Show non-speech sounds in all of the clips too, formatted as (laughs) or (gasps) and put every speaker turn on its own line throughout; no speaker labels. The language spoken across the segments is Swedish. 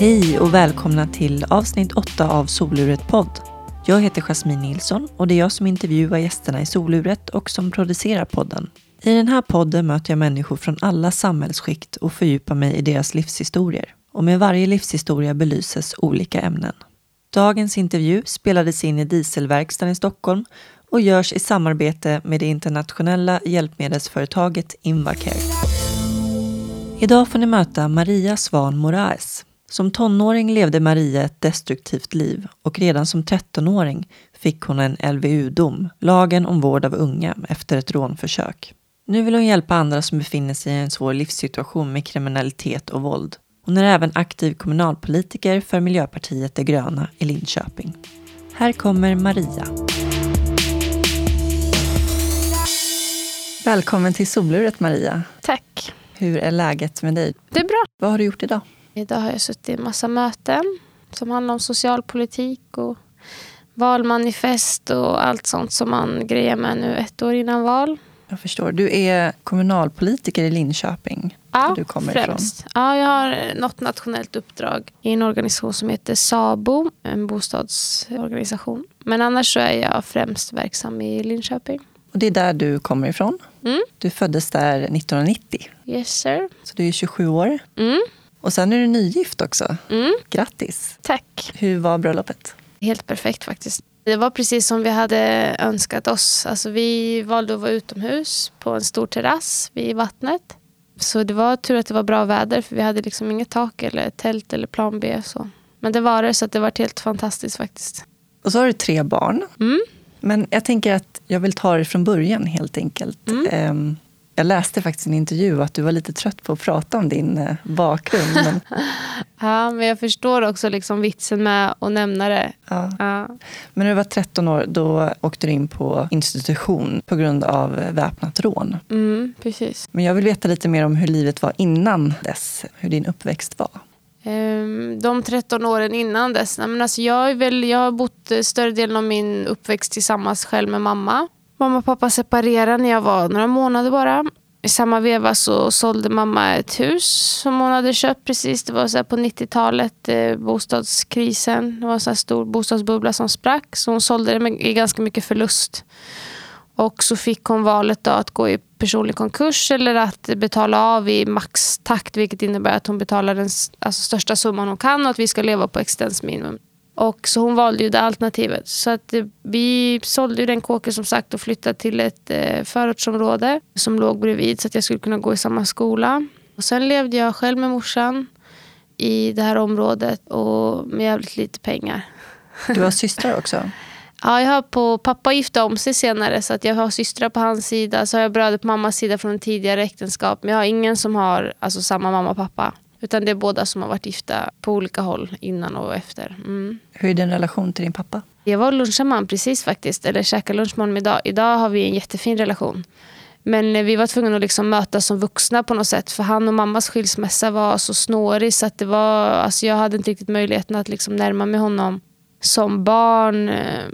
Hej och välkomna till avsnitt 8 av Soluret podd. Jag heter Jasmine Nilsson och det är jag som intervjuar gästerna i Soluret och som producerar podden. I den här podden möter jag människor från alla samhällsskikt och fördjupar mig i deras livshistorier. Och med varje livshistoria belyses olika ämnen. Dagens intervju spelades in i Dieselverkstaden i Stockholm och görs i samarbete med det internationella hjälpmedelsföretaget Invacare. Idag får ni möta Maria Svan Moraes. Som tonåring levde Maria ett destruktivt liv och redan som 13-åring fick hon en LVU-dom, lagen om vård av unga, efter ett rånförsök. Nu vill hon hjälpa andra som befinner sig i en svår livssituation med kriminalitet och våld. Hon är även aktiv kommunalpolitiker för Miljöpartiet de gröna i Linköping. Här kommer Maria. Välkommen till soluret Maria.
Tack.
Hur är läget med dig?
Det är bra.
Vad har du gjort idag?
Idag har jag suttit i en massa möten som handlar om socialpolitik och valmanifest och allt sånt som man grejer med nu ett år innan val.
Jag förstår. Du är kommunalpolitiker i Linköping.
Ja,
du kommer
främst.
ifrån.
Ja, jag har något nationellt uppdrag i en organisation som heter SABO, en bostadsorganisation. Men annars så är jag främst verksam i Linköping.
Och det är där du kommer ifrån.
Mm.
Du föddes där 1990,
Yes sir.
så du är 27 år.
Mm.
Och sen är du nygift också.
Mm.
Grattis!
Tack.
Hur var bröllopet?
Helt perfekt faktiskt. Det var precis som vi hade önskat oss. Alltså, vi valde att vara utomhus på en stor terrass vid vattnet. Så det var tur att det var bra väder för vi hade liksom inget tak eller tält eller plan B. Så. Men det var det så att det var helt fantastiskt faktiskt.
Och så har du tre barn.
Mm.
Men jag tänker att jag vill ta det från början helt enkelt.
Mm.
Jag läste faktiskt i en intervju att du var lite trött på att prata om din eh, bakgrund. Men, (laughs)
Ja, men jag förstår också liksom vitsen med att nämna det.
ja.
Ja.
men när du var 13 år då åkte du in på institution på grund av väpnat rån.
Mm, precis.
Men jag vill veta lite mer om hur livet var innan dess. Hur din uppväxt var.
Ehm, De 13 åren innan dess. Men alltså jag, är väl, jag har bott eh, större delen av min uppväxt tillsammans själv med mamma. Mamma och pappa separerade när jag var några månader bara. I samma veva så sålde mamma ett hus som hon hade köpt precis. Det var så här på 90-talet, eh, bostadskrisen. Det var en så här stor bostadsbubbla som sprack. Så hon sålde det med, ganska mycket förlust. Och så fick hon valet då att gå i personlig konkurs eller att betala av i maxtakt vilket innebär att hon betalar den alltså, största summan hon kan och att vi ska leva på existensminimum. Och så hon valde ju det alternativet. Så att vi sålde ju den kåken som sagt och flyttade till ett eh, förortsområde som låg bredvid så att jag skulle kunna gå i samma skola. Och sen levde jag själv med morsan i det här området och med jävligt lite pengar. (laughs)
Du har systrar också.
Ja, jag har på, pappa gifte om sig senare så att jag har systrar på hans sida. Så har jag bröder på mammas sida från ett tidigare äktenskap. Men jag har ingen som har alltså, samma mamma och pappa. Utan det är båda som har varit gifta på olika håll innan och efter. Mm.
Hur är din relation till din pappa?
Jag var och lunchade med honom precis faktiskt. Eller käkade lunch med honom idag. Idag har vi en jättefin relation. Men eh, vi var tvungna att liksom mötas som vuxna på något sätt. För han och mammas skilsmässa var så snårig så att det var, alltså jag hade inte riktigt möjligheten att liksom närma mig honom som barn eh,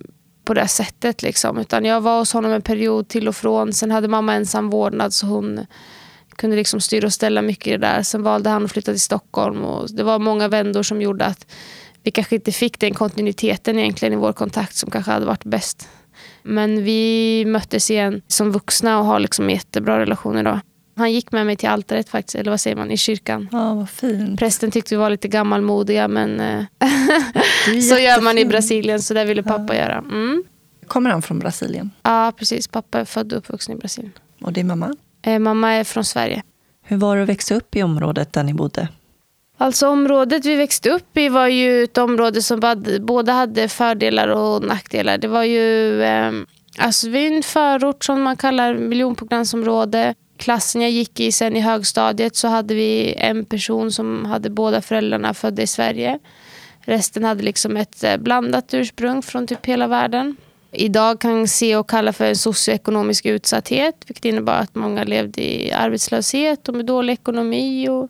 på det sättet. Liksom. Utan jag var hos honom en period till och från. Sen hade mamma ensam vårdnad så hon kunde liksom styra och ställa mycket i det där. Sen valde han att flytta till Stockholm. Och det var många vändor som gjorde att vi kanske inte fick den kontinuiteten egentligen i vår kontakt som kanske hade varit bäst. Men vi möttes igen som vuxna och har liksom jättebra relation idag. Han gick med mig till altaret faktiskt, eller vad säger man, i kyrkan.
Ja, vad fint.
Prästen tyckte vi var lite gammalmodiga men eh, (laughs) så gör man i. Brasilien så det ville pappa göra. Mm.
Kommer han från Brasilien?
Ja precis, pappa är född och uppvuxen i Brasilien.
Och din mamma?
Eh, mamma är från Sverige.
Hur var det att växa upp i området där ni bodde?
Alltså området vi växte upp i var ju ett område som både hade fördelar och nackdelar. Det var ju eh, alltså vi är en förort som man kallar miljonprogramsområde. Klassen jag gick i sen i högstadiet så hade vi en person som hade båda föräldrarna födda i Sverige. Resten hade liksom ett eh, blandat ursprung från typ hela världen. Idag kan se och kalla för en socioekonomisk utsatthet vilket innebar att många levde i arbetslöshet och med dålig ekonomi. Och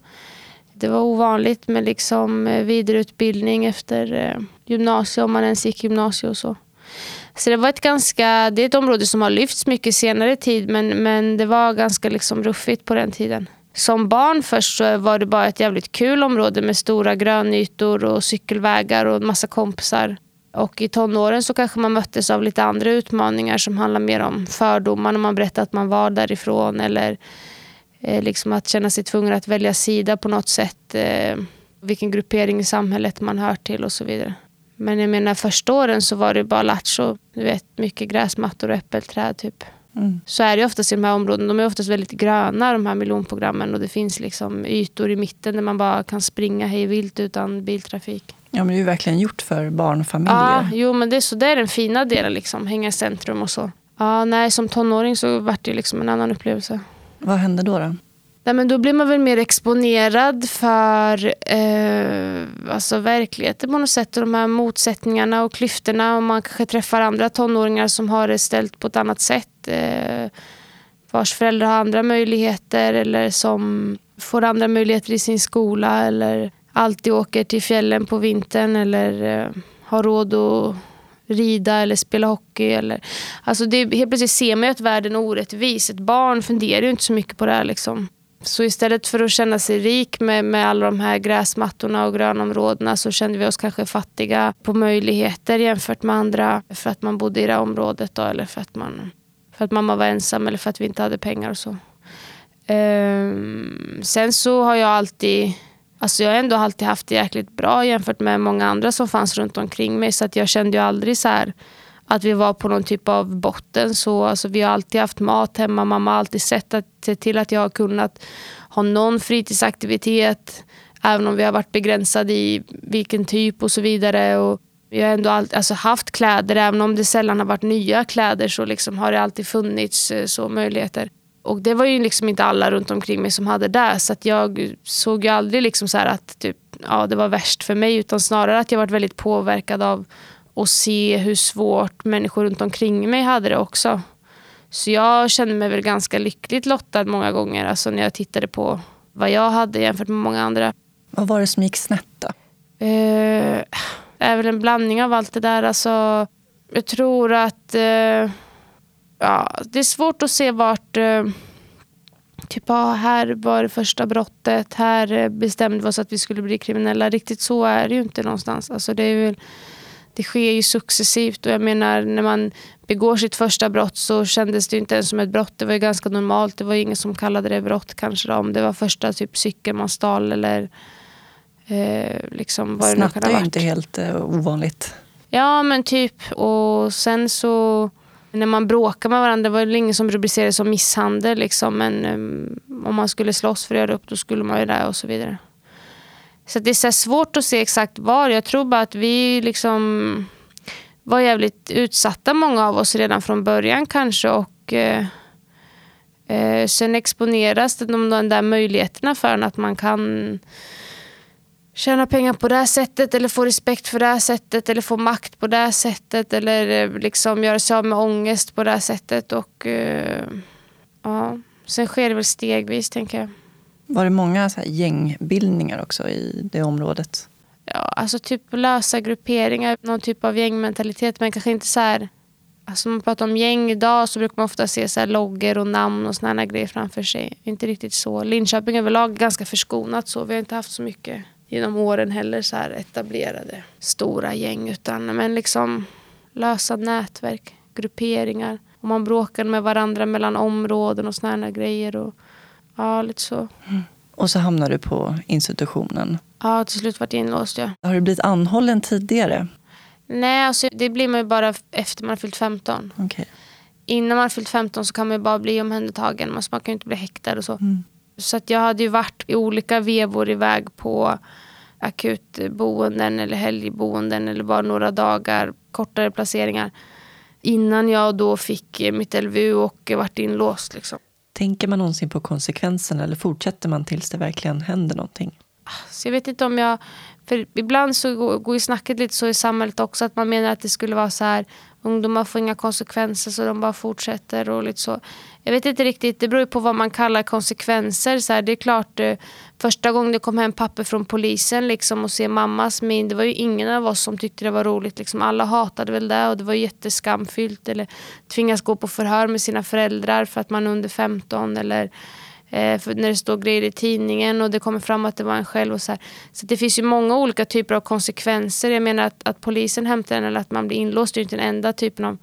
det var ovanligt med liksom eh, vidareutbildning efter eh, gymnasiet om man ens gick gymnasiet och så. Så det var ett ganska, det är ett område som har lyfts mycket senare tid men, men det var ganska liksom ruffigt på den tiden. som barn först så var det bara ett jävligt kul område med stora grönytor och cykelvägar och massa kompisar. Och i tonåren så kanske man möttes av lite andra utmaningar som handlar mer om fördomar när man berättade att man var därifrån eller eh, liksom att känna sig tvungen att välja sida på något sätt. Eh, vilken gruppering i samhället man hör till och så vidare. Men jag menar första åren så var det bara lattjo. Du vet, mycket gräsmattor och äppelträd typ. Mm. Så är det oftast i de här områdena. De är oftast väldigt gröna de här miljonprogrammen och det finns liksom ytor i mitten där man bara kan springa hej vilt utan biltrafik.
Ja men det är ju verkligen gjort för barnfamiljer.
Ja, jo men det är, så, det är den fina delen liksom. Hänga i centrum och så. Ja, nej, som tonåring så var det liksom en annan upplevelse.
Vad hände då? då?
Nej, men då blir man väl mer exponerad för eh, alltså verkligheten på något sätt. Och de här motsättningarna och klyftorna. Och man kanske träffar andra tonåringar som har det ställt på ett annat sätt. Eh, vars föräldrar har andra möjligheter eller som får andra möjligheter i sin skola. Eller alltid åker till fjällen på vintern eller eh, har råd att rida eller spela hockey. Eller, alltså det, helt plötsligt ser man ju att världen är orättvis. Ett barn funderar ju inte så mycket på det här. Liksom. Så istället för att känna sig rik med, med alla de här gräsmattorna och grönområdena så kände vi oss kanske fattiga på möjligheter jämfört med andra för att man bodde i det här området då, eller för att, man, för att mamma var ensam eller för att vi inte hade pengar och så. Um, sen så har jag alltid Alltså jag har ändå alltid haft det jäkligt bra jämfört med många andra som fanns runt omkring mig. Så att jag kände ju aldrig så här att vi var på någon typ av botten. Så, alltså, vi har alltid haft mat hemma. Mamma har alltid sett att, till att jag har kunnat ha någon fritidsaktivitet. Även om vi har varit begränsade i vilken typ och så vidare. Och vi har ändå alltid, alltså haft kläder, även om det sällan har varit nya kläder så liksom har det alltid funnits eh, så möjligheter. Och det var ju liksom inte alla runt omkring mig som hade det. Så att jag såg ju aldrig liksom så att typ, ja, det var värst för mig. Utan snarare att jag varit väldigt påverkad av att se hur svårt människor runt omkring mig hade det också. Så jag kände mig väl ganska lyckligt lottad många gånger. Alltså när jag tittade på vad jag hade jämfört med många andra.
Vad var det som gick snett då?
Eh, är väl en blandning av allt det där. Alltså, jag tror att eh, ja, det är svårt att se vart... Eh, typ, ja, här var det första brottet. Här eh, bestämde vi oss att vi skulle bli kriminella. Riktigt så är det ju inte någonstans. Alltså, det, är väl, det sker ju successivt. Och jag menar, när man begår sitt första brott så kändes det inte ens som ett brott. Det var ju ganska normalt. Det var ingen som kallade det brott kanske. Då, om det var första typ cykeln man stal eller eh, liksom vad
det är ju inte helt eh, ovanligt.
Ja men typ. Och sen så när man bråkar med varandra var det ingen som rubricerade som misshandel. Liksom, men um, om man skulle slåss för att göra upp då skulle man ju det och så vidare. Så det är så svårt att se exakt var. Jag tror bara att vi liksom var jävligt utsatta många av oss redan från början kanske. Och eh, eh, Sen exponeras de, de där möjligheterna för en att man kan tjäna pengar på det här sättet eller få respekt för det här sättet eller få makt på det här sättet eller eh, liksom göra sig av med ångest på det här sättet. Och, uh, ja. Sen sker det väl stegvis tänker jag.
Var det många så gängbildningar också i det området?
Ja, alltså typ lösa grupperingar, någon typ av gängmentalitet men kanske inte så här Alltså man pratar om gäng idag så brukar man ofta se så här loggor och namn och såna grejer framför sig. Inte riktigt så. Linköping överlag är ganska förskonat så. Vi har inte haft så mycket genom åren heller så här etablerade stora gäng. Utan men liksom lösa nätverk, grupperingar. Och man bråkar med varandra mellan områden och såna grejer. Och, ja, lite så. Mm.
Och så hamnar du på institutionen?
Ja, till slut vart jag inlåst. Ja.
Har du blivit anhållen tidigare?
Nej, alltså, det blir man ju bara efter man har fyllt 15.
Okay.
Innan man har fyllt 15 så kan man ju bara bli omhändertagen. Man kan ju inte bli häktad och så. Mm. Så att jag hade ju varit i olika vevor iväg på akutboenden eller helgboenden eller bara några dagar, kortare placeringar. Innan jag då fick mitt LVU och vart inlåst. Liksom.
Tänker man någonsin på konsekvenserna eller fortsätter man tills det verkligen händer någonting?
Så jag vet inte om jag... För ibland så går ju snacket lite så i samhället också att man menar att det skulle vara så här ungdomar får inga konsekvenser så de bara fortsätter och lite så. Jag vet inte riktigt, det beror ju på vad man kallar konsekvenser. Så här, det är klart, eh, första gången det kom hem papper från polisen liksom, och se mammas min, det var ju ingen av oss som tyckte det var roligt. Liksom. Alla hatade väl det och det var jätteskamfyllt. Eller tvingas gå på förhör med sina föräldrar för att man är under 15. Eller Eh, för när det står grejer i tidningen och det kommer fram att det var en själv. Och så här. så det finns ju många olika typer av konsekvenser. Jag menar att, att polisen hämtar en eller att man blir inlåst det är inte den enda typen av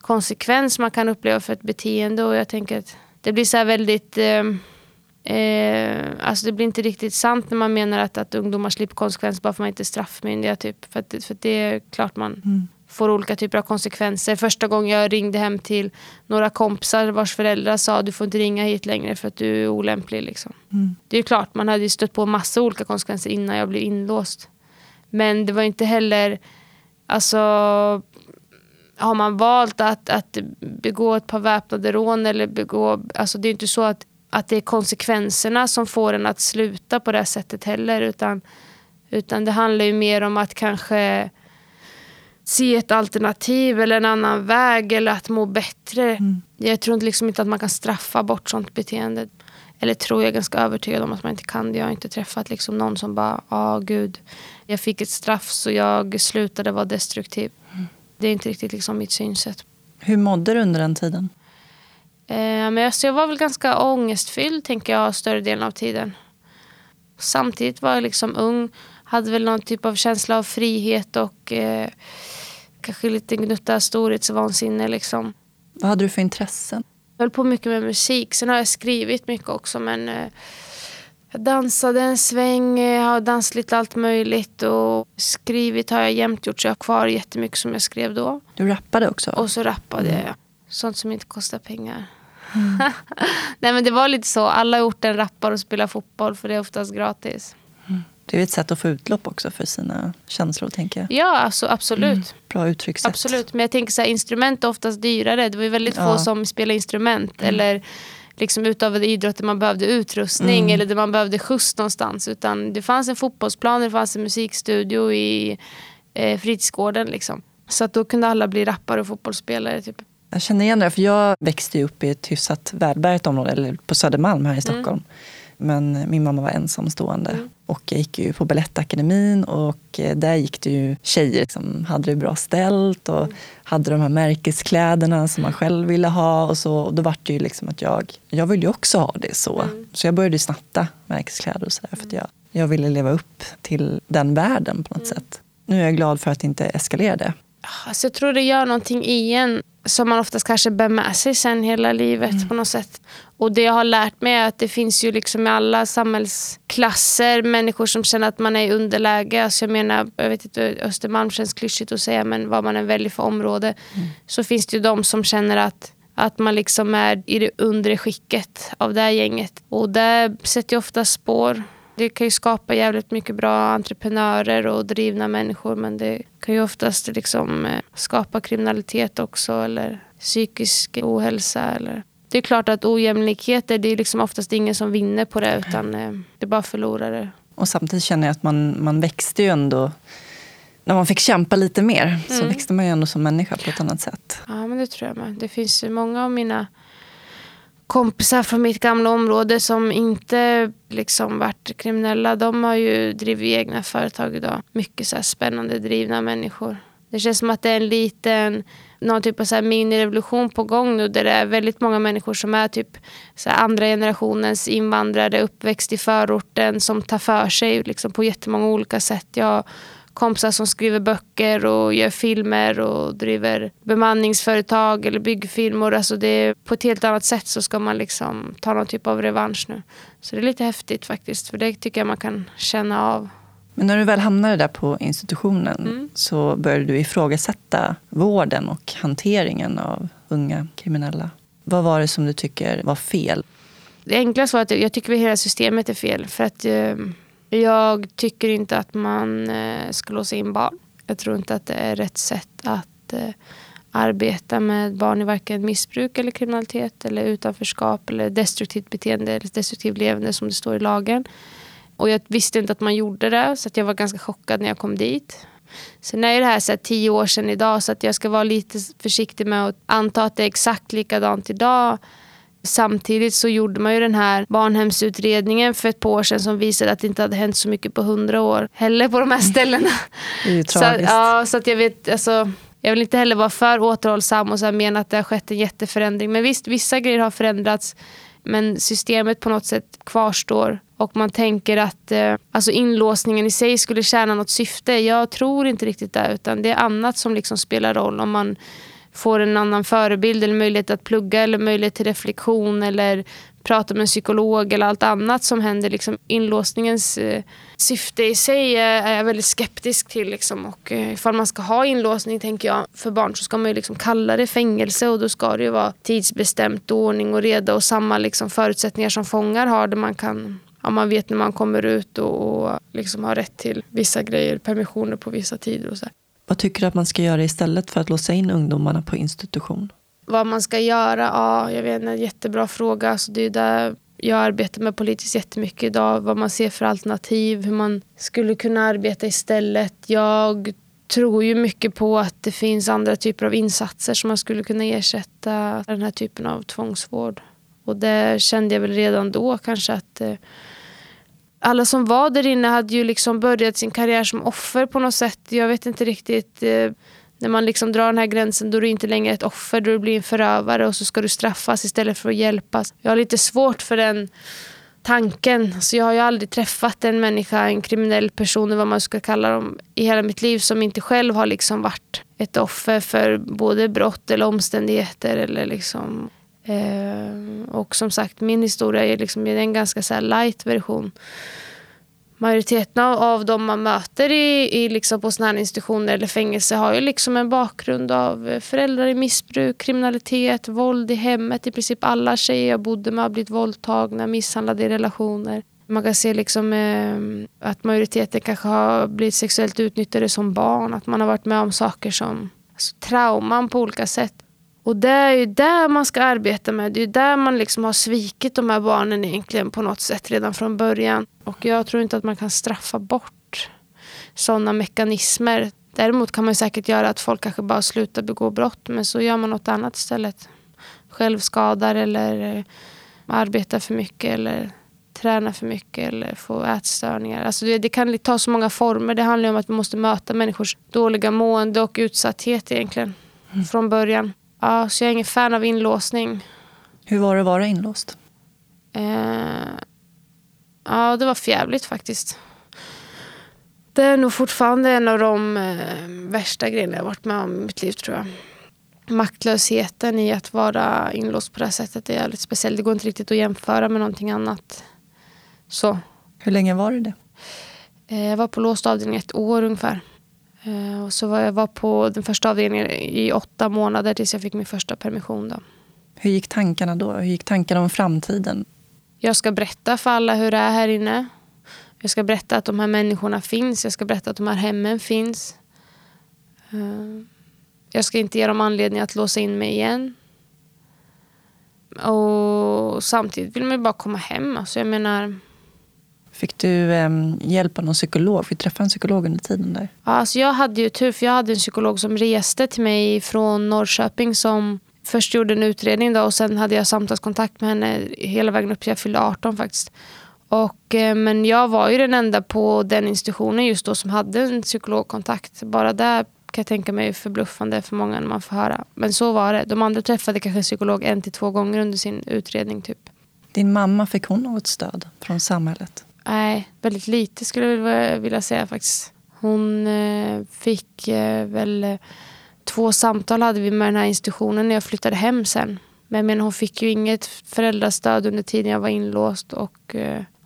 konsekvens man kan uppleva för ett beteende. Och jag tänker att det blir så väldigt... Eh, eh, alltså det blir inte riktigt sant när man menar att, att ungdomar slipper konsekvenser bara för att man inte är straffmyndiga. Typ. För, att, för att det är klart man mm får olika typer av konsekvenser. Första gången jag ringde hem till några kompisar vars föräldrar sa du får inte ringa hit längre för att du är olämplig. Liksom. Mm. Det är klart, man hade stött på massa olika konsekvenser innan jag blev inlåst. Men det var inte heller... Alltså har man valt att, att begå ett par väpnade rån eller begå... Alltså det är inte så att, att det är konsekvenserna som får en att sluta på det sättet heller. Utan, utan det handlar ju mer om att kanske se ett alternativ eller en annan väg eller att må bättre. Mm. Jag tror liksom inte att man kan straffa bort sånt beteende. Eller tror jag är ganska övertygad om att man inte kan det. Jag har inte träffat liksom någon som bara, ja oh, gud, jag fick ett straff så jag slutade vara destruktiv. Mm det är inte riktigt liksom mitt synsätt.
Hur mådde du under den tiden?
Eh, men alltså jag var väl ganska ångestfylld tänker jag större delen av tiden. Samtidigt var jag liksom ung, hade väl någon typ av känsla av frihet och eh, kanske lite gnutta storhetsvansinne. Liksom.
Vad hade du för intressen?
Jag höll på mycket med musik. Sen har jag skrivit mycket också men eh, jag dansade en sväng, jag har dansat lite allt möjligt och skrivit har jag jämt gjort så jag har kvar jättemycket som jag skrev då.
Du rappade också?
Och så rappade mm. jag. Sånt som inte kostar pengar. Mm. (laughs) Nej men det var lite så, alla i orten rappar och spelar fotboll för det är oftast gratis.
Mm. Det är ett sätt att få utlopp också för sina känslor tänker jag.
Ja alltså, absolut. Mm.
Bra uttryckssätt.
Absolut, men jag tänker så här, instrument är oftast dyrare. Det var ju väldigt ja. få som spelar instrument. Mm. Eller liksom utövade idrott där man behövde utrustning mm. eller där man behövde skjuts någonstans. Utan det fanns en fotbollsplan, det fanns en musikstudio i eh, fritidsgården. Liksom. Så att då kunde alla bli rappare och fotbollsspelare. Typ.
Jag känner igen det, för jag växte upp i ett hyfsat välbärgat område, eller på Södermalm här i Stockholm. Mm. Men min mamma var ensamstående. Mm. Och jag gick ju på Balettakademin och eh, där gick det ju tjejer som hade det bra ställt och mm. hade de här märkeskläderna som man själv ville ha. Och, så, och då var det ju liksom att jag, jag ville ju också ha det så. Mm. Så jag började snatta märkeskläder och sådär för att jag, jag ville leva upp till den världen på något mm. sätt. Nu är jag glad för att det inte eskalerade.
Alltså jag tror det gör någonting i en som man oftast kanske bär med sig sen hela livet mm. på något sätt. Och det jag har lärt mig är att det finns ju liksom i alla samhällsklasser människor som känner att man är i underläge. Alltså jag menar, jag vet inte, Östermalm känns klyschigt att säga men vad man än väljer för område. Mm. Så finns det ju de som känner att att man liksom är i det undre skicket av det här gänget. Och det sätter ju ofta spår det kan ju skapa jävligt mycket bra entreprenörer och drivna människor men det kan ju oftast liksom eh, skapa kriminalitet också eller psykisk ohälsa. Eller. Det är klart att ojämlikheter, det är liksom oftast ingen som vinner på det utan eh, det är bara förlorare.
Och samtidigt känner jag att man, man växte ju ändå när man fick kämpa lite mer mm. så växte man ju ändå som människa på ett annat sätt.
Ja men det tror jag med. Det finns ju många av mina kompisar från mitt gamla område som inte liksom varit kriminella. De har ju drivit egna företag idag. Mycket så spännande drivna människor. Det känns som att det är en liten någon typ av så här minirevolution på gång nu där det är väldigt många människor som är typ så andra generationens invandrare uppväxt i förorten som tar för sig liksom på jättemånga olika sätt. Jag kompisar som skriver böcker och gör filmer och driver bemanningsföretag eller byggfilmer. Alltså det på ett helt annat sätt så ska man liksom ta någon typ av revansch nu. Så det är lite häftigt faktiskt, för det tycker jag man kan känna av.
Men när du väl hamnade där på institutionen mm. så började du ifrågasätta vården och hanteringen av unga kriminella. Vad var det som du tycker var fel?
Det enkla svaret är att jag tycker att hela systemet är fel. För att eh, jag tycker inte att man eh, ska låsa in barn. Jag tror inte att det är rätt sätt att eh, arbeta med barn i varken missbruk eller kriminalitet eller utanförskap eller destruktivt beteende eller destruktivt levande som det står i lagen. Och jag visste inte att man gjorde det så jag var ganska chockad när jag kom dit. Sen är det här så här, tio år sedan idag så att jag ska vara lite försiktig med att anta att det är exakt likadant idag. Samtidigt så gjorde man ju den här barnhemsutredningen för ett par år sedan som visade att det inte hade hänt så mycket på hundra år heller på de här ställena. (laughs)
Det är ju tragiskt.
Så, ja, så att jag vet, alltså, jag vill inte heller vara för återhållsam och så mena att det har skett en jätteförändring. Men visst, vissa grejer har förändrats. Men systemet på något sätt kvarstår och man tänker att eh, alltså inlåsningen i sig skulle tjäna något syfte. Jag tror inte riktigt det utan det är annat som liksom spelar roll. Om man får en annan förebild eller möjlighet att plugga eller möjlighet till reflektion eller prata med en psykolog eller allt annat som händer. Liksom inlåsningens eh, syfte i sig är jag väldigt skeptisk till. Liksom. Och, eh, ifall man ska ha inlåsning tänker jag för barn så ska man ju liksom kalla det fängelse och då ska det ju vara tidsbestämt, ordning och reda och samma liksom, förutsättningar som fångar har där man kan ja, man vet när man kommer ut och, och liksom har rätt till vissa grejer, permissioner på vissa tider och så.
Vad tycker du att man ska göra istället för att låsa in ungdomarna på institution?
Vad man ska göra? Ja, jag vet en jättebra fråga. Alltså det är där jag arbetar med politiskt jättemycket idag. Vad man ser för alternativ, hur man skulle kunna arbeta istället. Jag tror ju mycket på att det finns andra typer av insatser som man skulle kunna ersätta den här typen av tvångsvård. Och det kände jag väl redan då kanske att eh, alla som var där inne hade ju liksom börjat sin karriär som offer på något sätt. Jag vet inte riktigt. Eh, när man liksom drar den här gränsen då är du inte längre ett offer, då du blir en förövare och så ska du straffas istället för att hjälpas. Jag har lite svårt för den tanken. Så jag har ju aldrig träffat en människa, en kriminell person eller vad man ska kalla dem i hela mitt liv som inte själv har liksom varit ett offer för både brott eller omständigheter eller liksom Eh, och som sagt, min historia är, liksom, är en ganska så light version. Majoriteten av, av de man möter i, i liksom på sådana här institutioner eller fängelse har ju liksom en bakgrund av eh, föräldrar i missbruk, kriminalitet, våld i hemmet. I princip alla tjejer jag bodde med har blivit våldtagna, misshandlade i relationer. Man kan se liksom, eh, att majoriteten kanske har blivit sexuellt utnyttjade som barn. Att man har varit med om saker som alltså, trauman på olika sätt. Och det är ju där man ska arbeta med. Det är ju där man liksom har svikit de här barnen egentligen på något sätt redan från början. Och jag tror inte att man kan straffa bort sådana mekanismer. Däremot kan man säkert göra att folk kanske bara slutar begå brott. Men så gör man något annat istället. Självskadar eller eh, arbetar för mycket eller tränar för mycket eller får ätstörningar. Alltså det, det, kan ta så många former. Det handlar om att vi måste möta människors dåliga mående och utsatthet egentligen. Mm. Från början. Ja, så jag är ingen fan av inlåsning.
Hur var det att vara inlåst?
Eh, ja, det var fjävligt faktiskt. Det är nog fortfarande en av de eh, värsta grejerna jag varit med om i mitt liv tror jag. Maktlösheten i att vara inlåst på det här sättet är jävligt speciellt. Det går inte riktigt att jämföra med någonting annat. Så.
Hur länge var du det?
Eh, jag var på låst avdelning ett år ungefär. Eh, och så var jag var på den första avdelningen i åtta månader tills jag fick min första permission. Då.
Hur gick tankarna då? Hur gick tankarna om framtiden?
Jag ska berätta för alla hur det är här inne. Jag ska berätta att de här människorna finns. Jag ska berätta att de här hemmen finns. Eh, jag ska inte ge dem anledning att låsa in mig igen. Och samtidigt vill man bara komma hem. Alltså jag menar,
Fick du eh, hjälp av någon psykolog? Fick du träffa en psykolog under tiden där?
alltså jag hade ju tur för jag hade en psykolog som reste till mig från Norrköping som först gjorde en utredning då, och sen hade jag samtalskontakt med henne hela vägen upp till jag fyllde 18 faktiskt. Och, eh, men jag var ju den enda på den institutionen just då som hade en psykologkontakt. Bara där kan jag tänka mig förbluffande för många när man får höra. Men så var det. De andra träffade kanske en psykolog en till två gånger under sin utredning. typ.
Din mamma, fick hon något stöd från samhället?
Nej, väldigt lite skulle jag vilja säga faktiskt. Hon eh, fick eh, väl eh, två samtal hade vi med den här institutionen när jag flyttade hem sen. Men, menar, hon fick ju inget föräldrastöd under tiden jag var inlåst och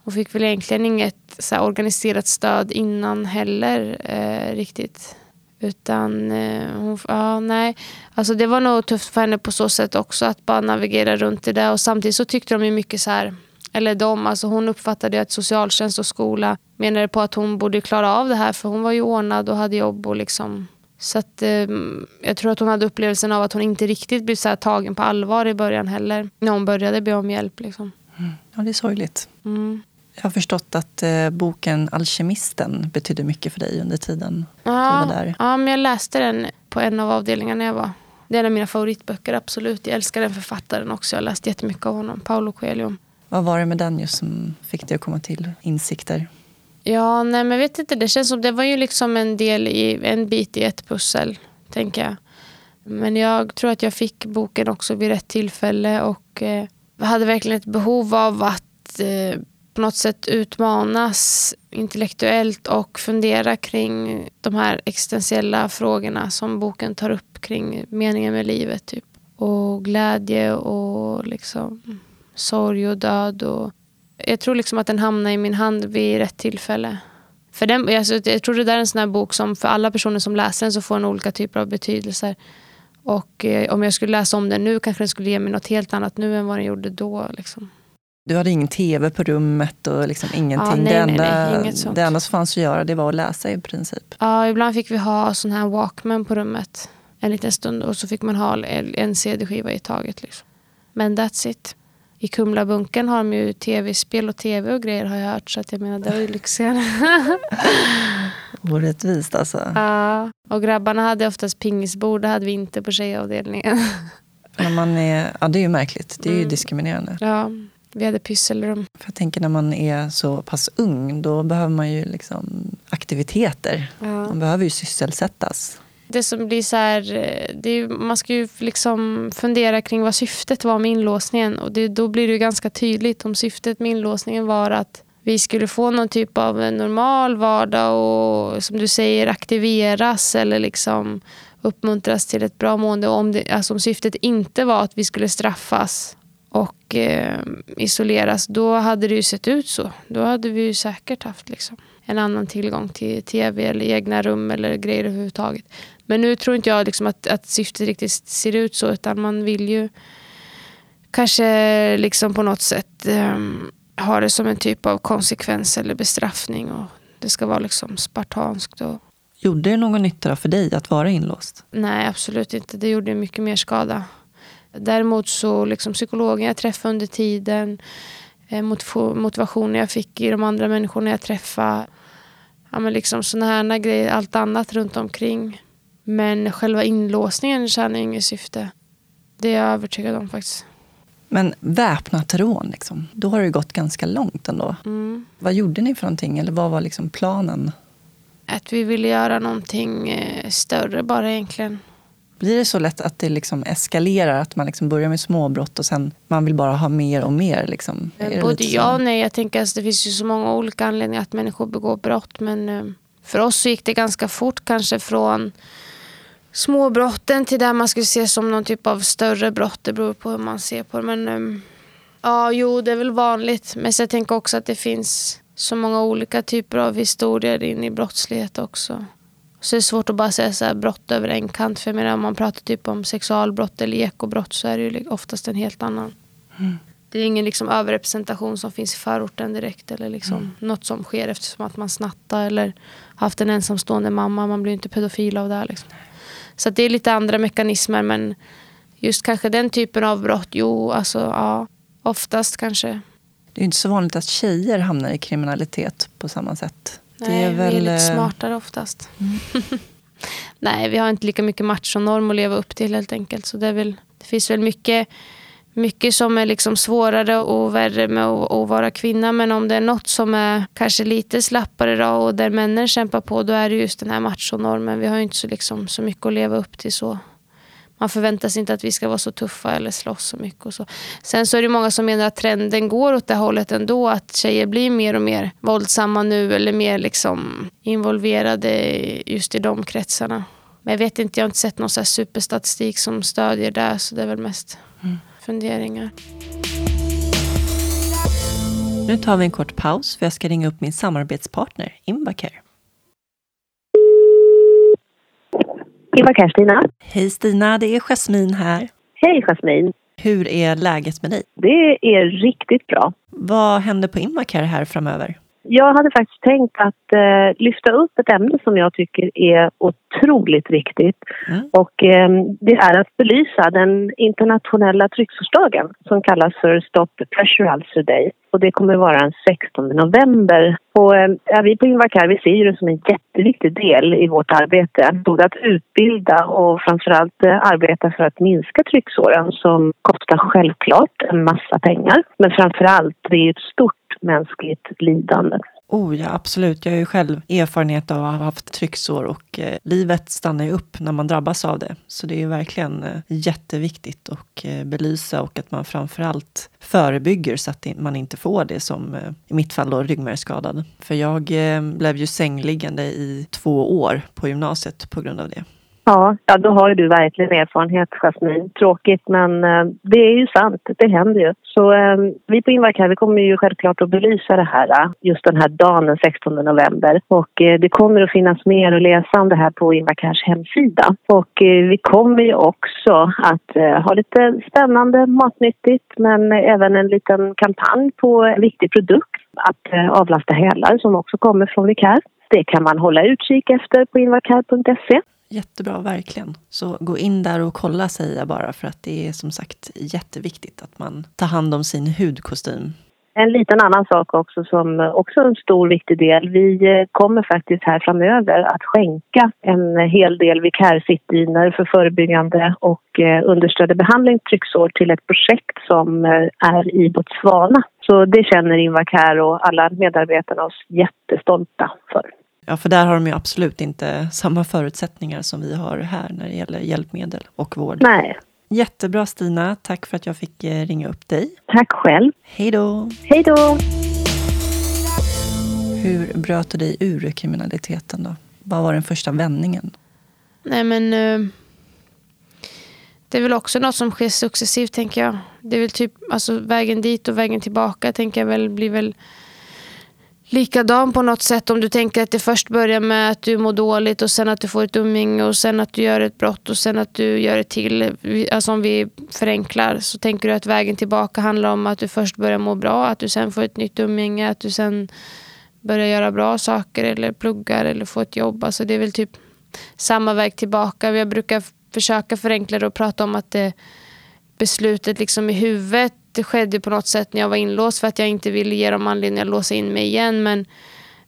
hon fick väl egentligen inget så här, organiserat stöd innan heller eh, riktigt. Utan eh, hon, ja, nej. Alltså det var nog tufft för henne på så sätt också att bara navigera runt i det och samtidigt så tyckte de ju mycket så här eller de, alltså hon uppfattade att socialtjänst och skola menade på att hon borde klara av det här för hon var ju ordnad och hade jobb och liksom så att, eh, jag tror att hon hade upplevelsen av att hon inte riktigt blev så tagen på allvar i början heller. När hon började be om hjälp. Liksom.
Mm. Ja, det är sorgligt.
Mm.
Jag har förstått att eh, boken Alkemisten betydde mycket för dig under tiden
ja,
du var där.
Ja, men jag läste den på en av avdelningarna jag var. Det är en av mina favoritböcker, absolut. Jag älskar den författaren också. Jag har läst jättemycket av honom, Paolo Coelho.
Vad var det med den just som fick dig att komma till insikter?
Ja, nej men jag vet inte. Det känns som det var ju liksom en del i en bit i ett pussel, tänker jag. Men jag tror att jag fick boken också vid rätt tillfälle och eh, hade verkligen ett behov av att eh, på något sätt utmanas intellektuellt och fundera kring de här existentiella frågorna som boken tar upp kring meningen med livet. Typ. Och glädje och liksom sorg och död. Och jag tror liksom att den hamnar i min hand vid rätt tillfälle. För den, alltså, jag tror det där är en sån här bok som för alla personer som läser den så får den olika typer av betydelser. Och eh, om jag skulle läsa om den nu kanske den skulle ge mig något helt annat nu än vad den gjorde då. Liksom.
Du hade ingen tv på rummet och liksom ingenting.
Ja, nej,
det, enda,
nej, nej,
det enda som fanns att göra det var att läsa i princip.
Ja, ibland fick vi ha sån här walkman på rummet en liten stund och så fick man ha en cd-skiva i taget. Liksom. Men that's it. I Kumlabunken har de ju tv-spel och tv och grejer har jag hört. Så att jag menar, det var ju lyxigare. (laughs)
Orättvist alltså.
Ja, och grabbarna hade oftast pingisbord. Det hade vi inte på tjejavdelningen. (laughs)
När man är, ja, det är ju märkligt. Det är ju
Mm.
diskriminerande.
Ja, vi hade pysselrum.
För jag tänker när man är så pass ung, då behöver man ju liksom aktiviteter.
Ja.
Man behöver ju sysselsättas.
Det som blir så här, eh, det är, man ska ju liksom fundera kring vad syftet var med inlåsningen. Och det, då blir det ju ganska tydligt om syftet med inlåsningen var att vi skulle få någon typ av normal vardag och som du säger aktiveras eller liksom uppmuntras till ett bra mående. Och om, det, alltså om syftet inte var att vi skulle straffas och eh, isoleras, då hade det ju sett ut så. Då hade vi ju säkert haft liksom, en annan tillgång till tv eller egna rum eller grejer överhuvudtaget. Men nu tror inte jag liksom att, att syftet riktigt ser ut så, utan man vill ju kanske liksom på något sätt um, ha det som en typ av konsekvens eller bestraffning. Och det ska vara liksom spartanskt. Och,
Gjorde det någon nytta för dig att vara inlåst?
nej, absolut inte. Det gjorde mycket mer skada. Däremot så liksom psykologen jag träffade under tiden, eh, motiv- motivationen jag fick i de andra människorna jag träffade. Ja, men liksom såna här grejer, allt annat runt omkring. Men själva inlåsningen tjänar inget syfte. Det är jag övertygad om faktiskt.
Men väpnat rån, liksom, då har det gått ganska långt ändå.
Mm.
Vad gjorde ni för någonting? Eller vad var liksom planen?
Att vi ville göra någonting eh, större bara egentligen.
Blir det så lätt att det liksom eskalerar? Att man liksom börjar med småbrott och sen man vill bara ha mer och mer? Liksom? Det
Både ja och nej. Jag tänker att det finns ju så många olika anledningar att människor begår brott. Men eh, för oss så gick det ganska fort kanske från småbrotten till där man skulle se som någon typ av större brott. Det beror på hur man ser på det. Men eh, ja, jo det är väl vanligt. Men jag tänker också att det finns så många olika typer av historier in i brottslighet också. Så det är svårt att bara säga så brott över en kant. För jag menar, om man pratar typ om sexualbrott eller ekobrott så är det ju oftast en helt annan. Det är ingen liksom överrepresentation som finns i förorten direkt. Eller liksom något som sker eftersom att man snattar eller haft en ensamstående mamma. Man blir inte pedofil av det. här, Liksom. Så det är lite andra mekanismer. Men just kanske den typen av brott, jo, alltså ja. Oftast kanske.
Det är inte så vanligt att tjejer hamnar i kriminalitet på samma sätt.
Nej,
det är väl,
vi är lite
eh,
smartare oftast. (laughs) Nej, vi har inte lika mycket machonorm att leva upp till helt enkelt. Så det, är väl, det finns väl mycket, mycket som är liksom svårare och värre med att, vara kvinna. Men om det är något som är kanske lite slappare då, och där männen kämpar på, då är det just den här machonormen. Vi har ju inte så, liksom, så mycket att leva upp till så. Man förväntar sig inte att vi ska vara så tuffa eller slåss så mycket. Och så. Sen så är det många som menar att trenden går åt det hållet ändå. Att tjejer blir mer och mer våldsamma nu eller mer liksom involverade just i de kretsarna. Men jag vet inte, jag har inte sett någon så här superstatistik som stödjer det. Så det är väl mest mm funderingar.
Nu tar vi en kort paus för jag ska ringa upp min samarbetspartner Invacare.
Invacare Stina.
Hej Stina, det är Jasmin här.
Hej Jasmin.
Hur är läget med dig?
Det är riktigt bra.
Vad händer på Invacare här framöver?
Jag hade faktiskt tänkt att eh, lyfta upp ett ämne som jag tycker är otroligt viktigt.
Mm.
Och eh, det är att belysa den internationella trycksårsdagen som kallas för Stop Pressure Ulcer Day. Och det kommer vara den 16 november. Och eh, ja, vi på Invacare vi ser ju det som en jätteviktig del i vårt arbete. Både att utbilda och framförallt eh, arbeta för att minska trycksåren som kostar självklart en massa pengar. Men framförallt, det är ett stort mänskligt lidande.
Oh ja, absolut. Jag har ju själv erfarenhet av att ha haft trycksår och eh, livet stannar ju upp när man drabbas av det. Så det är ju verkligen eh, jätteviktigt att eh, belysa och att man framförallt förebygger så att man inte får det som eh, i mitt fall då ryggmärgsskadad. För jag eh, blev ju sängliggande i två år på gymnasiet på grund av det.
Ja, ja då har ju du verkligen erfarenhet, Jasmin. Tråkigt, men eh, det är ju sant. Det händer ju. Så eh, vi på Invacare vi kommer ju självklart att belysa det här eh, just den här dagen den 16 november. Och eh, det kommer att finnas mer att läsa om det här på Invacares hemsida. Och eh, vi kommer ju också att eh, ha lite spännande, matnyttigt, men även en liten kampanj på en viktig produkt. Att eh, avlasta hälar som också kommer från Vicar. Det kan man hålla utkik efter på invacare.se.
Jättebra, verkligen. Så gå in där och kolla säger jag bara för att det är som sagt jätteviktigt att man tar hand om sin hudkostym.
En liten annan sak också som också är en stor viktig del. Vi eh, kommer faktiskt här framöver att skänka en hel del vikärsittdynor för förebyggande och eh, understödd behandling trycksår till ett projekt som eh, är i Botswana. Så det känner Invacare och alla medarbetarna oss jättestolta för.
Ja, för där har de ju absolut inte samma förutsättningar som vi har här när det gäller hjälpmedel och vård.
Nej.
Jättebra Stina, tack för att jag fick eh, ringa upp dig.
Tack själv.
Hej då.
Hej då.
Hur bröt du dig ur kriminaliteten då? Vad var den första vändningen?
Nej men eh, det är väl också något som sker successivt tänker jag. Det är väl typ alltså vägen dit och vägen tillbaka tänker jag väl blir väl likadan på något sätt om du tänker att det först börjar med att du mår dåligt och sen att du får ett umgänge och sen att du gör ett brott och sen att du gör ett till. Alltså om vi förenklar så tänker du att vägen tillbaka handlar om att du först börjar må bra, att du sen får ett nytt umgänge, att du sen börjar göra bra saker eller pluggar eller får ett jobb. Alltså det är väl typ samma väg tillbaka. Jag brukar försöka förenkla det och prata om att det beslutet liksom i huvudet det skedde på något sätt när jag var inlåst för att jag inte ville ge dem anledning att låsa in mig igen. Men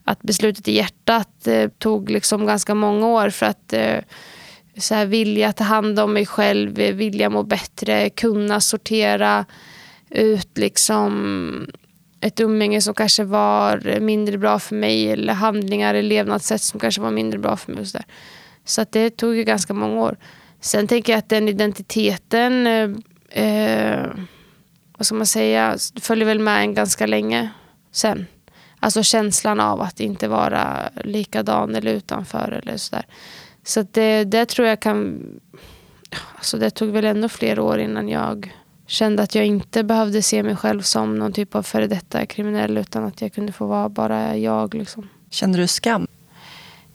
att beslutet i hjärtat eh, tog liksom ganska många år för att eh, så här, vilja ta hand om mig själv, eh, vilja må bättre, kunna sortera ut liksom ett umgänge som kanske var mindre bra för mig eller handlingar eller levnadssätt som kanske var mindre bra för mig. Så där. så att det tog ju ganska många år. Sen tänker jag att den identiteten eh, eh vad ska man säga, följer väl med en ganska länge sen. Alltså känslan av att inte vara likadan eller utanför eller sådär. Så det, det tror jag kan... Alltså det tog väl ännu fler år innan jag kände att jag inte behövde se mig själv som någon typ av före detta kriminell utan att jag kunde få vara bara jag. Liksom.
Kände du skam?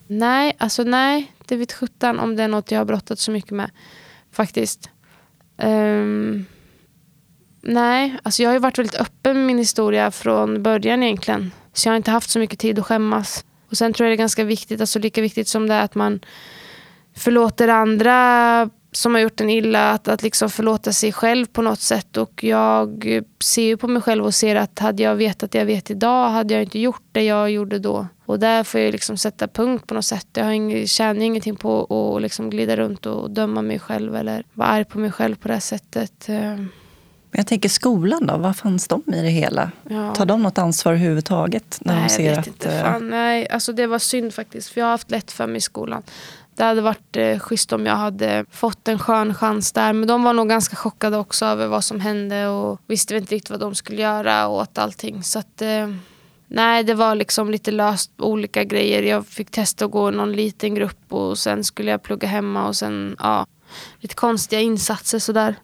Nej, alltså nej. Det vet sjutton om det är något jag har brottat så mycket med. Faktiskt. Um, Nej, alltså jag har ju varit väldigt öppen med min historia från början egentligen. Så jag har inte haft så mycket tid att skämmas. Och sen tror jag det är ganska viktigt, alltså lika viktigt som det är att man förlåter andra som har gjort en illa, att, att liksom förlåta sig själv på något sätt. Och jag ser ju på mig själv och ser att hade jag vetat det jag vet idag hade jag inte gjort det jag gjorde då. Och där får jag liksom sätta punkt på något sätt. Jag har ing, tjänar ingenting på att liksom glida runt och döma mig själv eller vara arg på mig själv på det här sättet. Ehm.
Jag tänker skolan då, vad fanns de i det hela? Ja. Tar de något ansvar överhuvudtaget? När
nej,
de ser
jag vet
att,
inte. Fan, nej, alltså det var synd faktiskt. För jag har haft lätt för mig i skolan. Det hade varit eh, schysst om jag hade fått en skön chans där. Men de var nog ganska chockade också över vad som hände och visste inte riktigt vad de skulle göra åt allting. Så att, eh, nej, det var liksom lite löst olika grejer. Jag fick testa att gå i någon liten grupp och sen skulle jag plugga hemma och sen, ja, lite konstiga insatser sådär.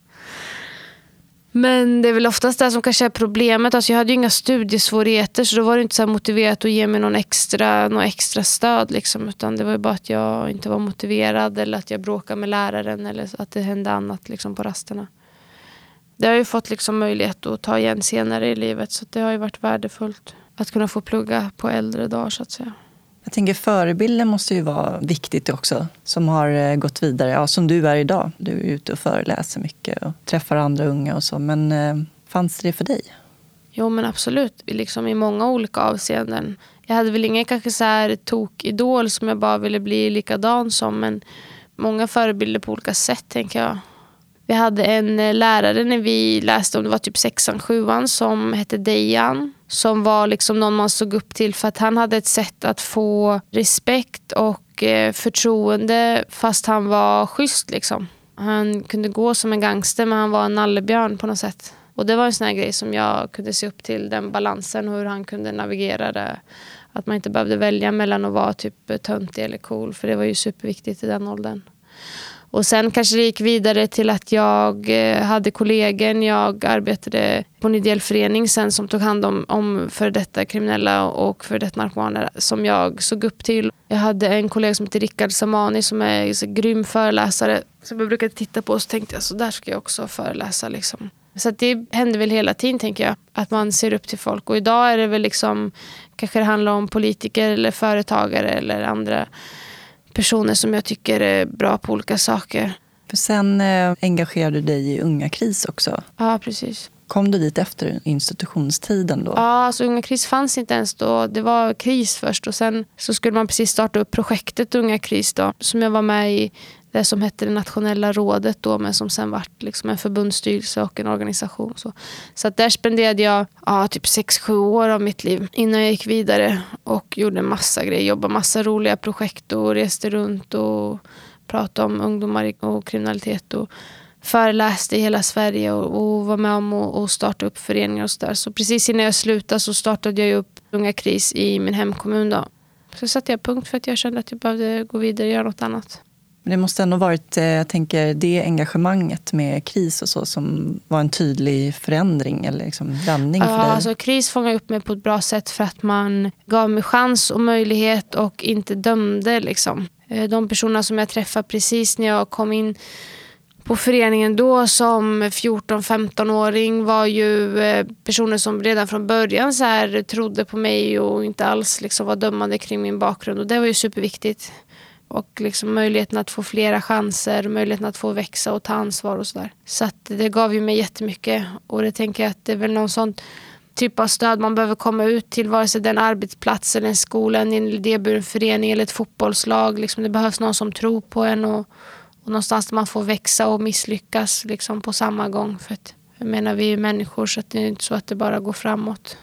Men det är väl oftast det som kanske är problemet. Alltså jag hade ju inga studiesvårigheter så då var det inte så motiverat att ge mig någon extra, någon extra stöd. Liksom. Utan det var ju bara att jag inte var motiverad eller att jag bråkade med läraren eller att det hände annat liksom, på rasterna. Det har jag ju fått liksom möjlighet att ta igen senare i livet så det har ju varit värdefullt att kunna få plugga på äldre dagar så att säga.
Jag tänker förebilden måste ju vara viktigt också. Som har eh, gått vidare, ja, som du är idag. Du är ute och föreläser mycket och träffar andra unga och så. Men eh, fanns det för dig?
Jo men absolut, liksom i många olika avseenden. Jag hade väl ingen kanske så här tokidol som jag bara ville bli likadan som. Men många förebilder på olika sätt tänker jag. Vi hade en eh, lärare när vi läste om det var typ sexan, sjuan som hette Dejan. Som var liksom någon man såg upp till för att han hade ett sätt att få respekt och eh, förtroende fast han var schysst. Liksom. Han kunde gå som en gangster men han var en nallebjörn på något sätt. Och det var en sån här grej som jag kunde se upp till, den balansen hur han kunde navigera det. Att man inte behövde välja mellan att vara typ töntig eller cool för det var ju superviktigt i den åldern. Och sen kanske det gick vidare till att jag eh, hade kollegor. Jag arbetade på en ideell förening sen som tog hand om, om för detta kriminella och för detta narkomaner som jag såg upp till. Jag hade en kollega som heter Rickard Samani som är en grym föreläsare som jag brukade titta på och så tänkte jag så där ska jag också föreläsa. Liksom. Så det händer väl hela tiden tänker jag. Att man ser upp till folk. Och idag är det väl liksom kanske det handlar om politiker eller företagare eller andra personer som jag tycker är bra på olika saker.
För sen eh, engagerade du dig i Unga Kris också.
Ja, precis.
Kom du dit efter institutionstiden då?
Ja, alltså Unga Kris fanns inte ens då. Det var kris först och sen så skulle man precis starta upp projektet Unga Kris då, som jag var med i det som hette det nationella rådet då, men som sen vart liksom en förbundsstyrelse och en organisation. Så, så att där spenderade jag ja, typ 6-7 år av mitt liv innan jag gick vidare och gjorde massa grejer. Jobbade massa roliga projekt och reste runt och pratade om ungdomar och kriminalitet. Och föreläste i hela Sverige och, och var med om att starta upp föreningar och sådär. Så precis innan jag slutade så startade jag upp Unga Kris i min hemkommun. Då. Så satte jag punkt för att jag kände att jag behövde gå vidare och göra något annat.
Men det måste ändå varit, eh, jag tänker, det engagemanget med KRIS och så som var en tydlig förändring eller liksom vändning för
ja,
dig?
Alltså, KRIS fångade upp mig på ett bra sätt för att man gav mig chans och möjlighet och inte dömde. Liksom. Eh, de personerna som jag träffade precis när jag kom in på föreningen då som 14-15-åring var ju eh, personer som redan från början så här, trodde på mig och inte alls liksom var dömande kring min bakgrund. Och det var ju superviktigt. Och liksom möjligheten att få flera chanser, möjligheten att få växa och ta ansvar och sådär. Så att det gav ju mig jättemycket. Och det tänker jag att det är väl någon sån typ av stöd man behöver komma ut till. Vare sig den arbetsplatsen, en skola, en idéburen förening eller ett fotbollslag. Liksom det behövs någon som tror på en och, och någonstans där man får växa och misslyckas liksom på samma gång. För att, jag menar, vi är ju människor så det är inte så att det bara går framåt.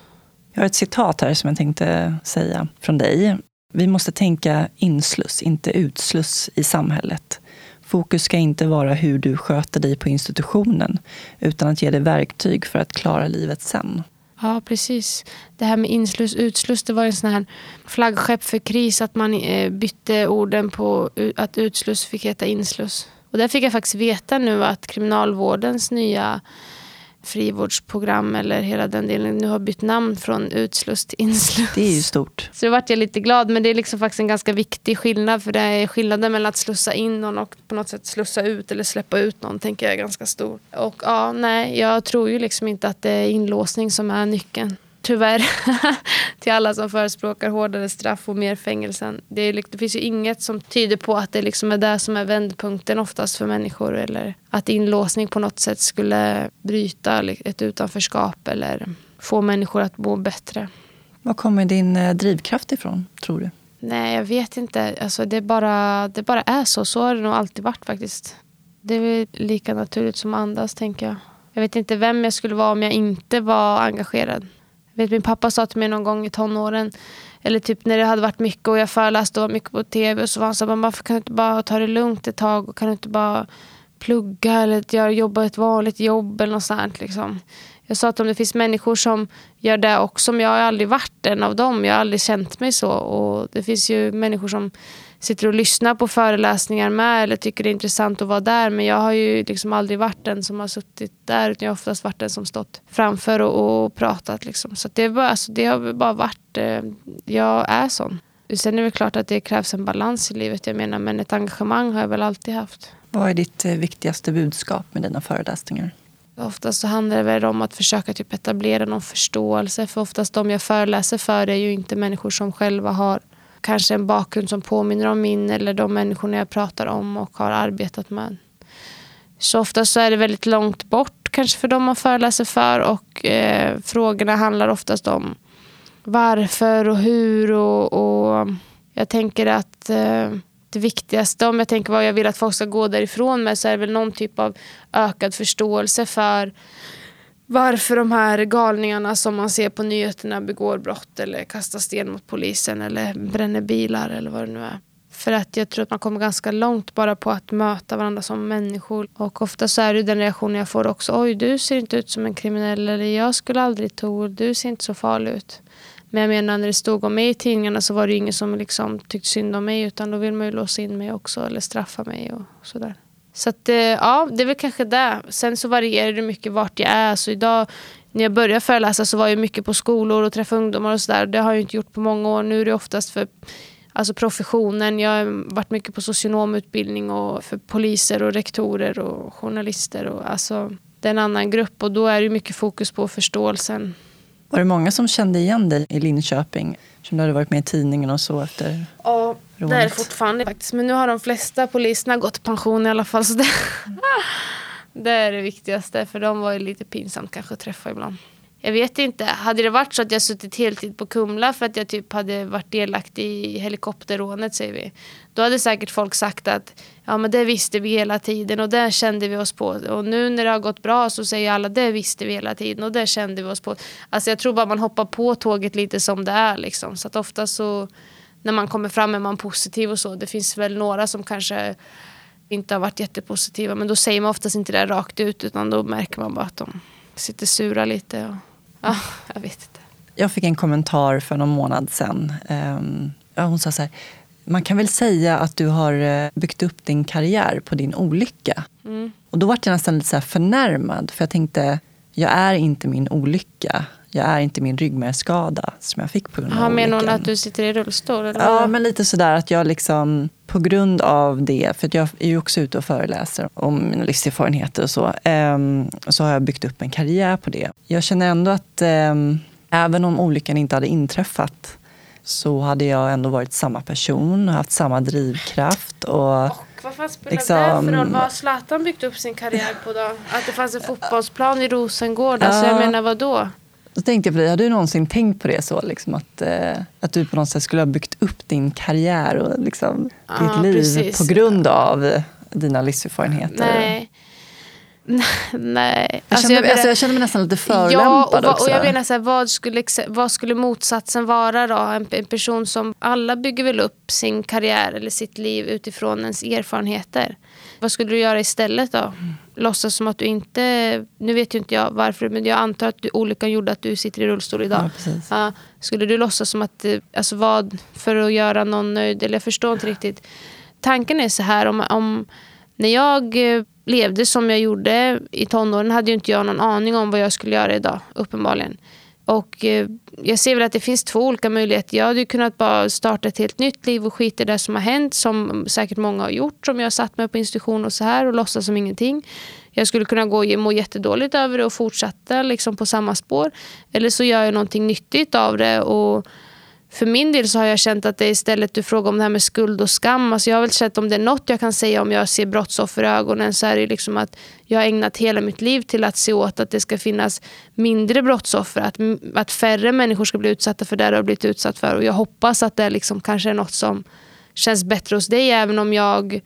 Jag har ett citat här som jag tänkte säga från dig. Vi måste tänka insluss, inte utsluss i samhället. Fokus ska inte vara hur du sköter dig på institutionen, utan att ge dig verktyg för att klara livet sen.
Ja, precis. Det här med insluss utsluss, det var en sån här flaggskepp för kris, att man eh, bytte orden på att utsluss fick heta insluss. Och där fick jag faktiskt veta nu att kriminalvårdens nya frivårdsprogram eller hela den delen nu har bytt namn från utsluss till insluss.
Det är ju stort.
Så då vart jag lite glad men det är liksom faktiskt en ganska viktig skillnad för det är skillnaden mellan att slussa in någon och på något sätt slussa ut eller släppa ut någon tänker jag är ganska stor. Och ja, nej, jag tror ju liksom inte att det är inlåsning som är nyckeln tyvärr, (laughs) till alla som förespråkar hårdare straff och mer fängelsen. Det, är, det finns ju inget som tyder på att det liksom är det som är vändpunkten oftast för människor. Eller att inlåsning på något sätt skulle bryta ett utanförskap eller få människor att må bättre.
Var kommer din eh, drivkraft ifrån, tror du?
Nej, jag vet inte. Alltså, det, bara, det bara är så. Så har det nog alltid varit faktiskt. Det är väl lika naturligt som andas, tänker jag. Jag vet inte vem jag skulle vara om jag inte var engagerad vet, min pappa sa till mig någon gång i tonåren, eller typ när det hade varit mycket och jag föreläste och var mycket på tv, och så var han så här, varför kan du inte bara ta det lugnt ett tag och kan du inte bara plugga eller jobba ett vanligt jobb eller något sånt. Liksom. Jag sa att om det finns människor som gör det också, men jag har aldrig varit en av dem. Jag har aldrig känt mig så. Och det finns ju människor som sitter och lyssnar på föreläsningar med eller tycker det är intressant att vara där. Men jag har ju liksom aldrig varit den som har suttit där utan jag har oftast varit den som stått framför och, och pratat. Liksom. Så det, bara, alltså, det har bara varit, eh, jag är sån. Sen är det klart att det krävs en balans i livet. Jag menar, men ett engagemang har jag väl alltid haft.
Vad är ditt eh, viktigaste budskap med dina föreläsningar?
Oftast så handlar det väl om att försöka typ etablera någon förståelse. För oftast de jag föreläser för är ju inte människor som själva har kanske en bakgrund som påminner om min eller de människorna jag pratar om och har arbetat med. Så ofta så är det väldigt långt bort kanske för dem man föreläser för och eh, frågorna handlar oftast om varför och hur och, och jag tänker att eh, det viktigaste om jag tänker vad jag vill att folk ska gå därifrån med så är det väl någon typ av ökad förståelse för varför de här galningarna som man ser på nyheterna begår brott eller kastar sten mot polisen eller bränner bilar eller vad det nu är. För att jag tror att man kommer ganska långt bara på att möta varandra som människor. Och ofta så är det den reaktionen jag får också. Oj, du ser inte ut som en kriminell. Eller jag skulle aldrig tro. Du ser inte så farlig ut. Men jag menar när det stod om mig i tidningarna så var det ingen som liksom tyckte synd om mig. Utan då vill man ju låsa in mig också. Eller straffa mig och sådär. Så att, eh, ja, det är väl kanske det. Sen så varierar det mycket vart jag är. Så idag när jag började föreläsa så var jag mycket på skolor och träffade ungdomar och sådär. Det har jag inte gjort på många år. Nu är det oftast för alltså professionen. Jag har varit mycket på socionomutbildning och för poliser och rektorer och journalister. Och, alltså, det är en annan grupp och då är det mycket fokus på förståelsen.
Var det många som kände igen dig i Linköping? Som du hade varit med i tidningen och så efter
Ja, det är det fortfarande faktiskt. Men nu har de flesta poliserna gått i pension i alla fall. Så det, (laughs) det är det viktigaste. För de var ju lite pinsamt kanske att träffa ibland. Jag vet inte. Hade det varit så att jag suttit heltid på Kumla för att jag typ hade varit delaktig i helikopterrånet säger vi. Då hade säkert folk sagt att ja men det visste vi hela tiden och det kände vi oss på. Och nu när det har gått bra så säger alla det visste vi hela tiden och det kände vi oss på. Alltså jag tror bara man hoppar på tåget lite som det är liksom. Så att ofta så när man kommer fram är man positiv och så. Det finns väl några som kanske inte har varit jättepositiva men då säger man oftast inte det rakt ut utan då märker man bara att de sitter sura lite. Och Ja, (laughs) jag vet inte.
Jag fick en kommentar för någon månad sedan. hon sa så här, man kan väl säga att du har eh, byggt upp din karriär på din olycka. Mm. Och då var jag nästan lite så förnärmad, för jag tänkte, jag är inte min olycka. Jag är inte min ryggmärgsskada som jag fick på grund av
olyckan. Menar hon att du sitter i rullstol? Eller?
Ja, men lite sådär att jag liksom på grund av det, för jag är ju också ute och föreläser om mina livserfarenheter och så, um, så har jag byggt upp en karriär på det. Jag känner ändå att um, även om olyckan inte hade inträffat så hade jag ändå varit samma person och haft samma drivkraft. Och, och
vad fan spelar liksom, det för roll? Vad har Zlatan byggt upp sin karriär på då? Att det fanns en fotbollsplan i Rosengård? Alltså jag menar vad då?
Tänkte jag på dig, har du någonsin tänkt på det så? Liksom att, eh, att du på något sätt skulle ha byggt upp din karriär och liksom, ja, ditt liv precis. på grund av dina livserfarenheter?
Nej. (laughs) Nej.
Jag, alltså, kände, jag, alltså, jag kände mig nästan lite förolämpad
ja, och,
också.
Och jag menar så här, vad, skulle, vad skulle motsatsen vara då? En, en, person som, alla bygger väl upp sin karriär eller sitt liv utifrån ens erfarenheter. Vad skulle du göra istället då? Mm. Låtsas som att du inte, nu vet ju inte jag varför, men jag antar att du, olyckan gjorde att du sitter i rullstol idag.
Ja,
uh, skulle du låtsas som att, alltså vad, för att göra någon nöjd? Eller jag förstår inte riktigt. Tanken är så här, om, om när jag eh, levde som jag gjorde i tonåren hade ju inte jag någon aning om vad jag skulle göra idag, uppenbarligen. Och eh, jag ser väl att det finns två olika möjligheter. Jag hade kunnat bara starta ett helt nytt liv och skita i det som har hänt, som säkert många har gjort, som jag har satt mig på institution och så här och låtsas som ingenting. Jag skulle kunna gå och må jättedåligt över det och fortsätta liksom på samma spår. Eller så gör jag någonting nyttigt av det och för min del så har jag känt att det är istället du frågar om det här med skuld och skam. Alltså jag har väl känt om det är något jag kan säga om jag ser brottsoffer i ögonen så är det liksom att jag har ägnat hela mitt liv till att se åt att det ska finnas mindre brottsoffer. Att, att färre människor ska bli utsatta för det de har blivit utsatt för. Och jag hoppas att det liksom kanske är något som känns bättre hos dig även om jag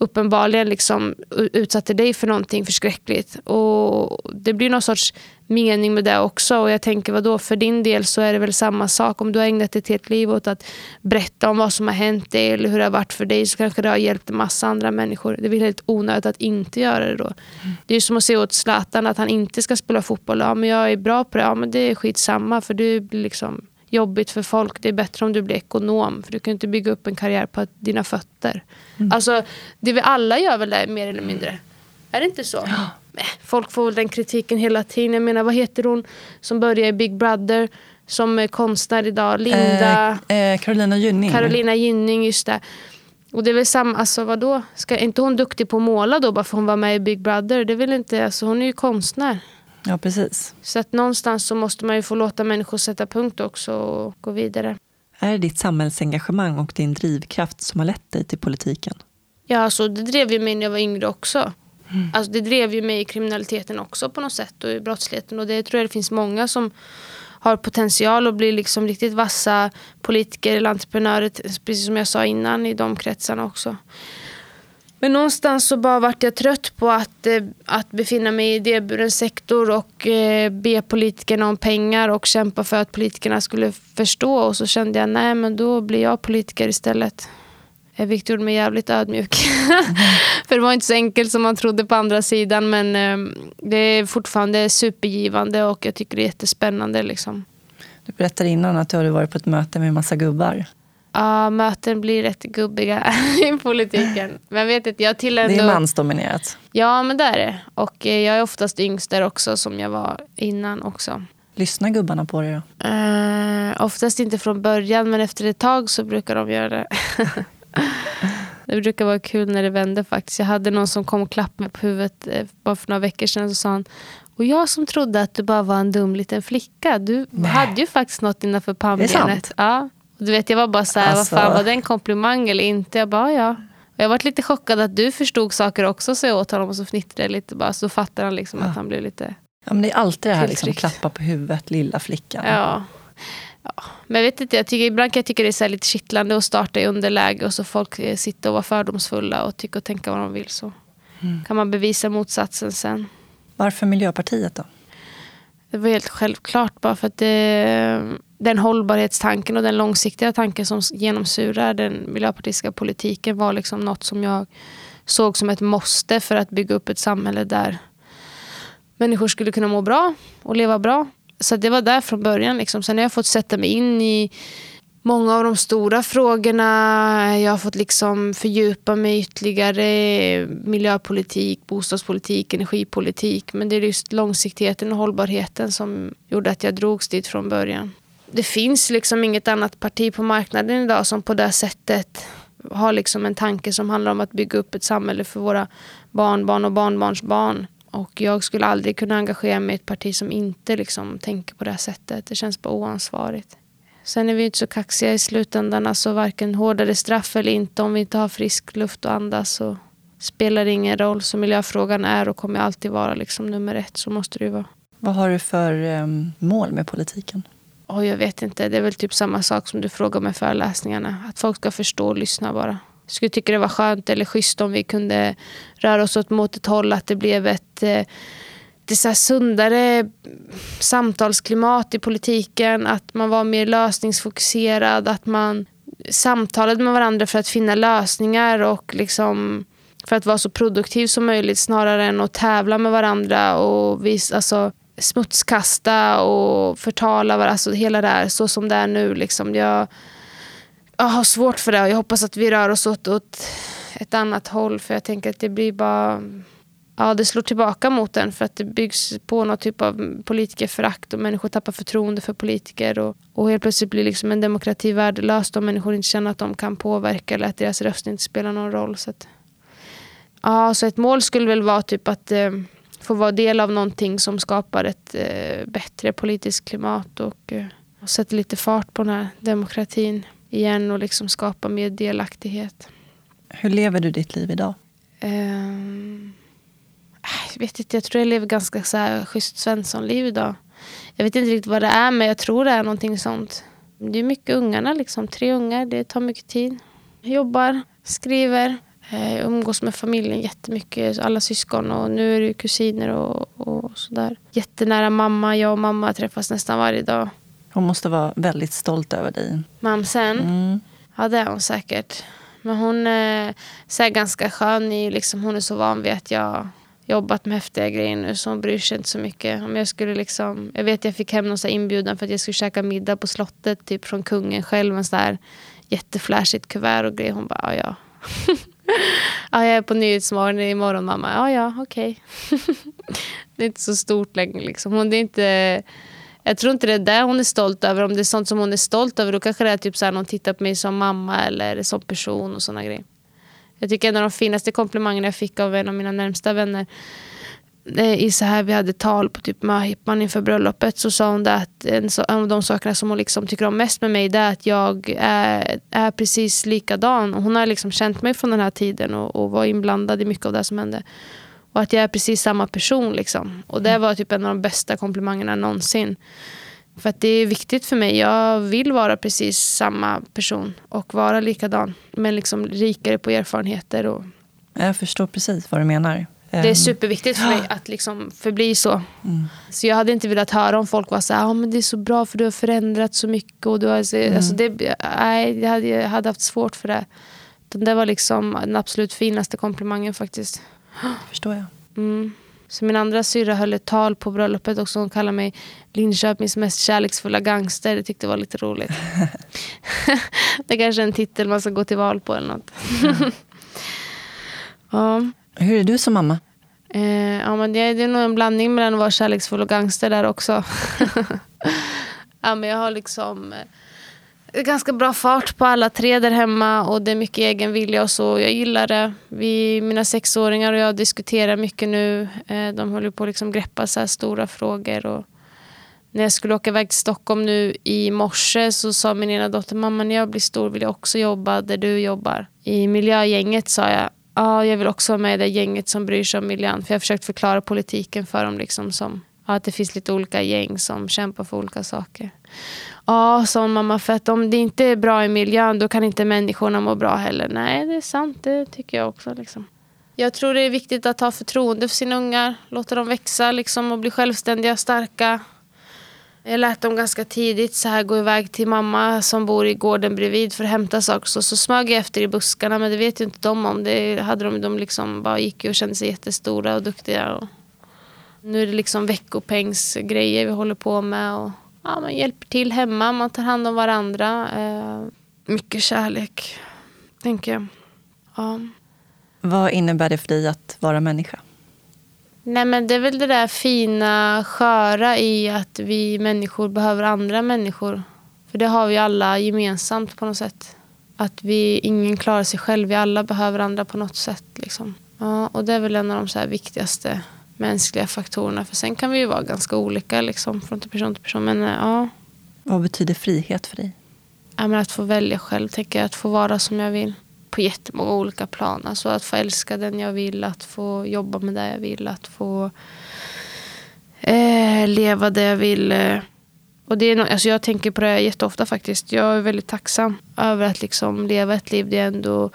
uppenbarligen liksom utsatte dig för någonting förskräckligt. Och det blir någon sorts mening med det också. Och jag tänker, vad då för din del så är det väl samma sak. Om du har ägnat ett helt liv åt att berätta om vad som har hänt dig eller hur det har varit för dig så kanske det har hjälpt en massa andra människor. Det blir helt onödigt att inte göra det då. Mm. Det är som att se åt Zlatan att han inte ska spela fotboll. Ja, men jag är bra på det. Ja, men det är skitsamma för du blir liksom jobbigt för folk. Det är bättre om du blir ekonom. För du kan inte bygga upp en karriär på dina fötter. Mm. Alltså, det vi alla gör väl det mer eller mindre. Är det inte så? Ja. Folk får väl den kritiken hela tiden. Jag menar, vad heter hon som började i Big Brother? Som är konstnär idag. Linda...
Eh, eh, Carolina Gynning.
Carolina Gynning, just det. Och det är väl samma, alltså vadå? Ska, är inte hon duktig på att måla då bara för hon var med i Big Brother? Det är väl inte, alltså hon är ju konstnär.
Ja, precis.
Så att någonstans så måste man ju få låta människor sätta punkt också och gå vidare.
Är det ditt samhällsengagemang och din drivkraft som har lett dig till politiken?
Ja, alltså, det drev ju mig när jag var yngre också. Mm. Alltså, det drev ju mig i kriminaliteten också på något sätt och i brottsligheten. Och det tror jag det finns många som har potential att bli liksom riktigt vassa politiker eller entreprenörer. Precis som jag sa innan i de kretsarna också. Men någonstans så bara vart jag trött på att, eh, att befinna mig i idéburen sektor och eh, be politikerna om pengar och kämpa för att politikerna skulle förstå. Och så kände jag, nej men då blir jag politiker istället. Eh, vilket gjorde mig jävligt ödmjuk. Mm. (laughs) för det var inte så enkelt som man trodde på andra sidan. Men ehm, det är fortfarande supergivande och jag tycker det är jättespännande. Liksom.
Du berättade innan att du hade varit på ett möte med en massa gubbar.
Ja, möten blir rätt gubbiga (laughs) i politiken. Men vet inte, jag till ändå...
Det är mansdominerat.
Ja, men det är det. Och eh, jag är oftast yngst där också, som jag var innan också.
Lyssnar gubbarna på dig då?
Uh, oftast inte från början, men efter ett tag så brukar de göra det. (laughs) det brukar vara kul när det vänder faktiskt. Jag hade någon som kom och klappade mig på huvudet eh, bara för några veckor sedan. Så sa han, och jag som trodde att du bara var en dum liten flicka. Du Nej. hade ju faktiskt något innanför pannbenet. Ja. Du vet, jag var bara så här, alltså. vad fan var det en komplimang eller inte? Jag bara, ja. Och jag var lite chockad att du förstod saker också, så jag åt honom och så fnittrade jag lite bara. Så fattade han liksom ja. att han blev lite
Ja, men det är alltid det här liksom, klappa på huvudet, lilla flickan.
Ja. ja. Men jag vet inte, jag tycker, ibland kan jag tycka det är lite kittlande att starta i underläge och så folk eh, sitter och vara fördomsfulla och tycker och tänka vad de vill. Så mm. kan man bevisa motsatsen sen.
Varför Miljöpartiet då?
Det var helt självklart bara för att det, den hållbarhetstanken och den långsiktiga tanken som genomsyrar den miljöpartistiska politiken var liksom något som jag såg som ett måste för att bygga upp ett samhälle där människor skulle kunna må bra och leva bra. Så det var där från början. Liksom. Sen har jag fått sätta mig in i många av de stora frågorna. Jag har fått liksom fördjupa mig ytterligare miljöpolitik, bostadspolitik, energipolitik. Men det är just långsiktigheten och hållbarheten som gjorde att jag drogs dit från början. Det finns liksom inget annat parti på marknaden idag som på det sättet har liksom en tanke som handlar om att bygga upp ett samhälle för våra barnbarn och barnbarnsbarn. Och jag skulle aldrig kunna engagera mig i ett parti som inte liksom tänker på det sättet. Det känns bara oansvarigt. Sen är vi inte så kaxiga i slutändan. Alltså varken hårdare straff eller inte. Om vi inte har frisk luft att andas så spelar det ingen roll. Så miljöfrågan är och kommer alltid vara liksom nummer ett. Så måste det ju vara.
Vad har du för um, mål med politiken?
Oh, jag vet inte. Det är väl typ samma sak som du frågar med föreläsningarna. Att folk ska förstå och lyssna bara. Jag skulle tycka det var skönt eller schysst om vi kunde röra oss åt mot ett håll. Att det blev ett eh, lite så sundare samtalsklimat i politiken. Att man var mer lösningsfokuserad. Att man samtalade med varandra för att finna lösningar och liksom för att vara så produktiv som möjligt snarare än att tävla med varandra och vis, alltså, smutskasta och förtala varandra. Alltså hela det här så som det är nu. Liksom. Jag, jag har svårt för det och jag hoppas att vi rör oss åt, åt ett annat håll för jag tänker att det blir bara ja, det slår tillbaka mot en för att det byggs på någon typ av politikerförakt och människor tappar förtroende för politiker. Och, och helt plötsligt blir liksom en demokrati värdelös om människor inte känner att de kan påverka eller att deras röst inte spelar någon roll. Så att, ja, så ett mål skulle väl vara typ att eh, få vara del av någonting som skapar ett eh, bättre politiskt klimat och, eh, och sätter lite fart på den här demokratin igen och liksom skapa mer delaktighet.
Hur lever du ditt liv idag?
Um, vet inte, jag tror jag lever ganska så här schysst Svenssonliv idag. Jag vet inte riktigt vad det är, men jag tror det är någonting sånt. Det är mycket ungarna, liksom. tre ungar. Det tar mycket tid. Jag jobbar, skriver, eh, umgås med familjen jättemycket. Alla syskon och nu är det kusiner och, och sådär. Jättenära mamma. Jag och mamma träffas nästan varje dag.
Hon måste vara väldigt stolt över dig.
Mamsen? Mm. Ja, det är hon säkert. Men hon är så ganska skön. I, liksom, hon är så van vid att jag jobbat med häftiga grejer nu så hon bryr sig inte så mycket. Om jag, skulle liksom, jag vet jag fick hem någon så inbjudan för att jag skulle käka middag på slottet typ från kungen själv. En sån här jätteflashigt kuvert och grejer. Hon bara, ah, ja ja. (laughs) ja, ah, jag är på Nyhetsmorgon imorgon mamma. Ja ja, okej. Okay. (laughs) det är inte så stort längre liksom. Hon, det är inte, jag tror inte det är det hon är stolt över. Om det är sånt som hon är stolt över då kanske det är typ så här, någon tittar på mig som mamma eller som person och såna grejer. Jag tycker en av de finaste komplimangerna jag fick av en av mina närmsta vänner i så här, vi hade tal på typ möhippan inför bröllopet så sa hon att en, av de sakerna som hon liksom tycker om mest med mig det är att jag är, är precis likadan. hon har liksom känt mig från den här tiden och, och var inblandad i mycket av det som hände. Och att jag är precis samma person. Liksom. Och det var typ en av de bästa komplimangerna någonsin. För att det är viktigt för mig. Jag vill vara precis samma person och vara likadan. Men liksom rikare på erfarenheter. Och...
Jag förstår precis vad du menar.
Det är ehm. superviktigt för mig (gasps) att liksom förbli så. Mm. Så jag hade inte velat höra om folk var så här, ah, men det är så bra för du har förändrat så mycket. Och du har, mm. alltså det, nej, jag hade, jag hade haft svårt för det. Det var liksom den absolut finaste komplimangen faktiskt.
förstår jag.
Mm. Så min andra syrra höll ett tal på bröllopet också. Hon kallade mig Linköpings mest kärleksfulla gangster. Det tyckte jag var lite roligt. (laughs) det är kanske är en titel man ska gå till val på eller något. (laughs)
ja. Hur är du som mamma?
Eh, ja, men det, det är nog en blandning mellan att vara kärleksfull och gangster där också. (laughs) ja, men jag har liksom eh, ganska bra fart på alla tre där hemma och det är mycket egen vilja och så. Jag gillar det. Vi, mina sexåringar och jag diskuterar mycket nu. Eh, de håller på att liksom greppa så här stora frågor. Och när jag skulle åka iväg till Stockholm nu i morse så sa min ena dotter, mamma när jag blir stor vill jag också jobba där du jobbar. I miljögänget sa jag, ja, jag vill också vara med i det gänget som bryr sig om miljön. För jag har försökt förklara politiken för dem. Liksom som, och att det finns lite olika gäng som kämpar för olika saker. Ja, sa mamma, för att om det inte är bra i miljön då kan inte människorna må bra heller. Nej, det är sant. Det tycker jag också. Liksom. Jag tror det är viktigt att ha förtroende för sina ungar. Låta dem växa liksom, och bli självständiga och starka. Jag lät dem ganska tidigt så här gå iväg till mamma som bor i gården bredvid för att hämta saker. Så, så smög jag efter i buskarna men det vet ju inte de om. Det hade de, de liksom bara gick och kände sig jättestora och duktiga. Och nu är det liksom veckopengsgrejer vi håller på med. Och, ja, man hjälper till hemma, man tar hand om varandra. Eh, mycket kärlek, tänker jag. Ja.
Vad innebär det för dig att vara människa?
Nej men det är väl det där fina, sköra i att vi människor behöver andra människor. För det har vi alla gemensamt på något sätt. Att vi, ingen klarar sig själv, vi alla behöver andra på något sätt. Liksom. Ja, och det är väl en av de så viktigaste mänskliga faktorerna. För sen kan vi ju vara ganska olika liksom, från person till person. Men, ja.
Vad betyder frihet för dig?
Ja, men att få välja själv, tänker jag. Att få vara som jag vill på jättemånga olika plan. Alltså att få älska den jag vill, att få jobba med det jag vill, att få eh, leva det jag vill. Eh. Och det är no alltså jag tänker på det jätteofta faktiskt. Jag är väldigt tacksam över att liksom leva ett liv där jag ändå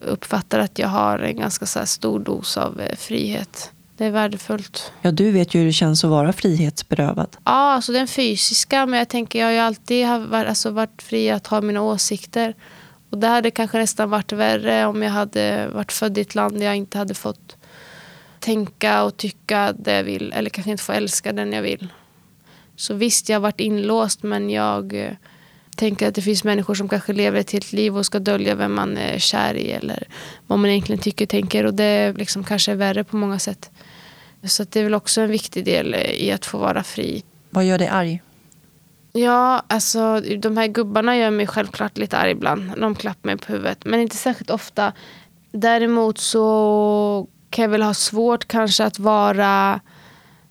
uppfattar att jag har en ganska så stor dos av eh, frihet. Det är värdefullt.
Ja, du vet ju hur det känns att vara frihetsberövad.
Ja, alltså den fysiska. Men jag tänker, jag har ju alltid varit, alltså, varit fri att ha mina åsikter. Och det hade kanske nästan varit värre om jag hade varit född i ett land där jag inte hade fått tänka och tycka det jag vill. Eller kanske inte få älska den jag vill. Så visst, jag har varit inlåst men jag eh, tänker att det finns människor som kanske lever ett helt liv och ska dölja vem man är kär i eller vad man egentligen tycker och tänker. Och det liksom kanske är värre på många sätt. Så det är väl också en viktig del i att få vara fri.
Vad gör dig arg?
Ja, alltså de här gubbarna gör mig självklart lite arg ibland. De klappar mig på huvudet. Men inte särskilt ofta. Däremot så kan jag väl ha svårt kanske att vara